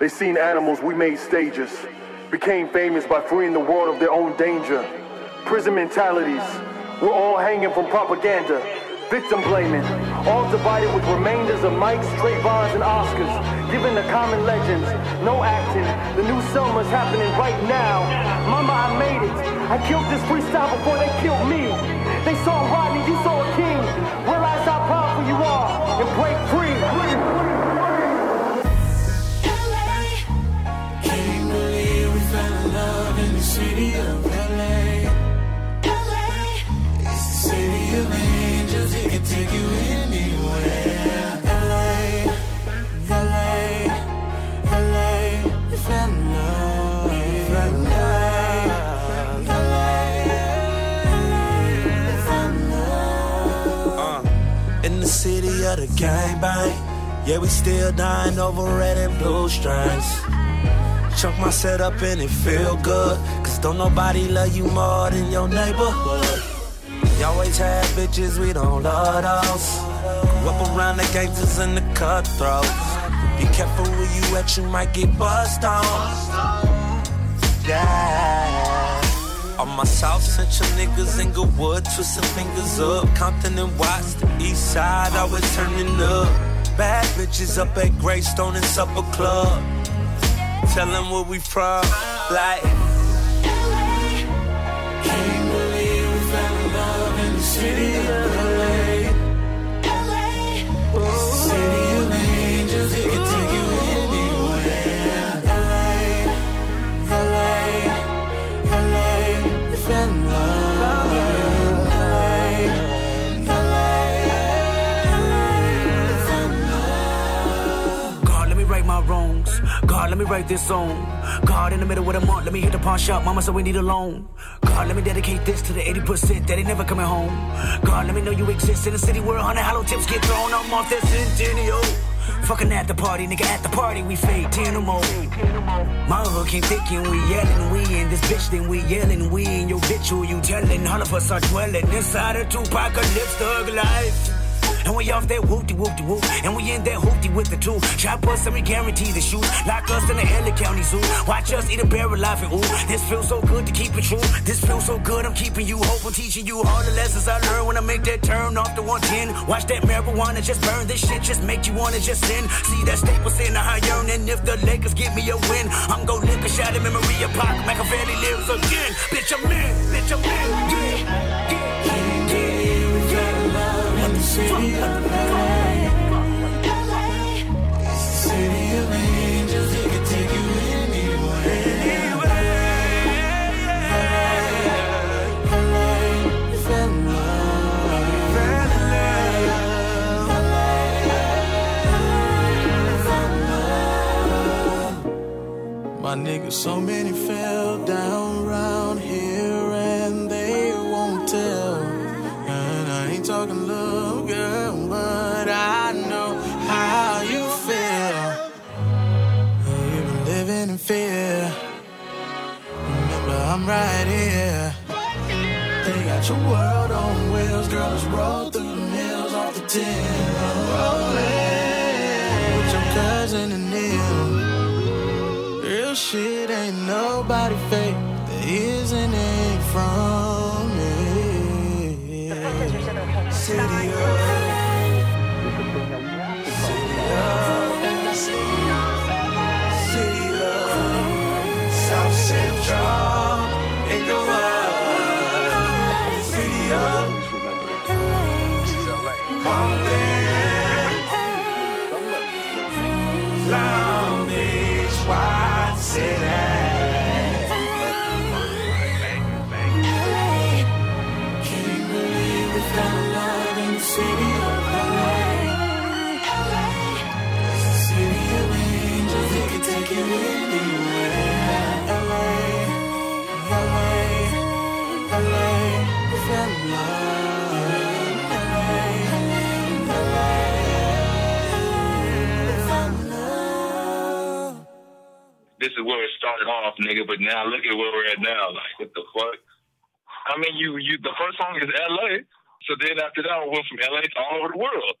They seen animals, we made stages. Became famous by freeing the world of their own danger. Prison mentalities, we're all hanging from propaganda. Victim blaming, all divided with remainders of Mike's, Trayvons, and Oscars. Given the common legends, no acting. The new Selma's happening right now. Mama, I made it. I killed this freestyle before they killed me. They saw Rodney, you yeah, we still dying over red and blue stripes. Chunk my setup and it feel good. Cause don't nobody love you more than your neighborhood. You always had bitches, we don't love those. Up around the gangsters and the cutthroats. Be careful where you at, you might get bust on. Yeah. On my South Central niggas in Goodwood, twisting fingers up. Compton and Watts, the east side, always turning up. Bad bitches up at Greystone and Supper Club. Tell them where we from, like. Can't believe we fell in love in the city of LA. God, let me write this song. God, in the middle of the month, let me hit the pawn shop. Mama said we need a loan. God, let me dedicate this to the 80% that ain't never coming home. God, let me know you exist in a city where 100 hollow tips get thrown. I'm off that centennial. Fucking at the party, nigga, at the party, we fade 10 or more. My came thick and we yelling, we in this bitch, then we yelling, we in your bitch, who you telling? All of us are dwelling inside a Tupacalypse thug life. And we off that whoopty whoopty whoop. And we in that hoopty with the two. Chop us and we guarantee the shoes. Lock us in the LA County Zoo. Watch us eat a bear alive and ooh. This feels so good to keep it true. This feels so good, I'm keeping you hope. I'm teaching you all the lessons I learned when I make that turn off the 110. Watch that marijuana just burn. This shit just make you wanna just sin. See that staples in the high yearn. And if the Lakers give me a win, I'm gon' lick a shot of memory of Pac. Machiavelli lives again. My niggas, so many fell down round here and they won't tell. And I ain't talking love, girl, but I know how you feel. You've been living in fear. Remember, I'm right here. They got your world on wheels, girls roll through the mills off the tin. Rolling with your cousin. Real shit ain't nobody fake. There isn't ain't from me. City this is where it started off, nigga. But now look at where we're at now. Like, what the fuck? I mean, you, you. The first song is L.A. So then after that, I went from L.A. to all over the world.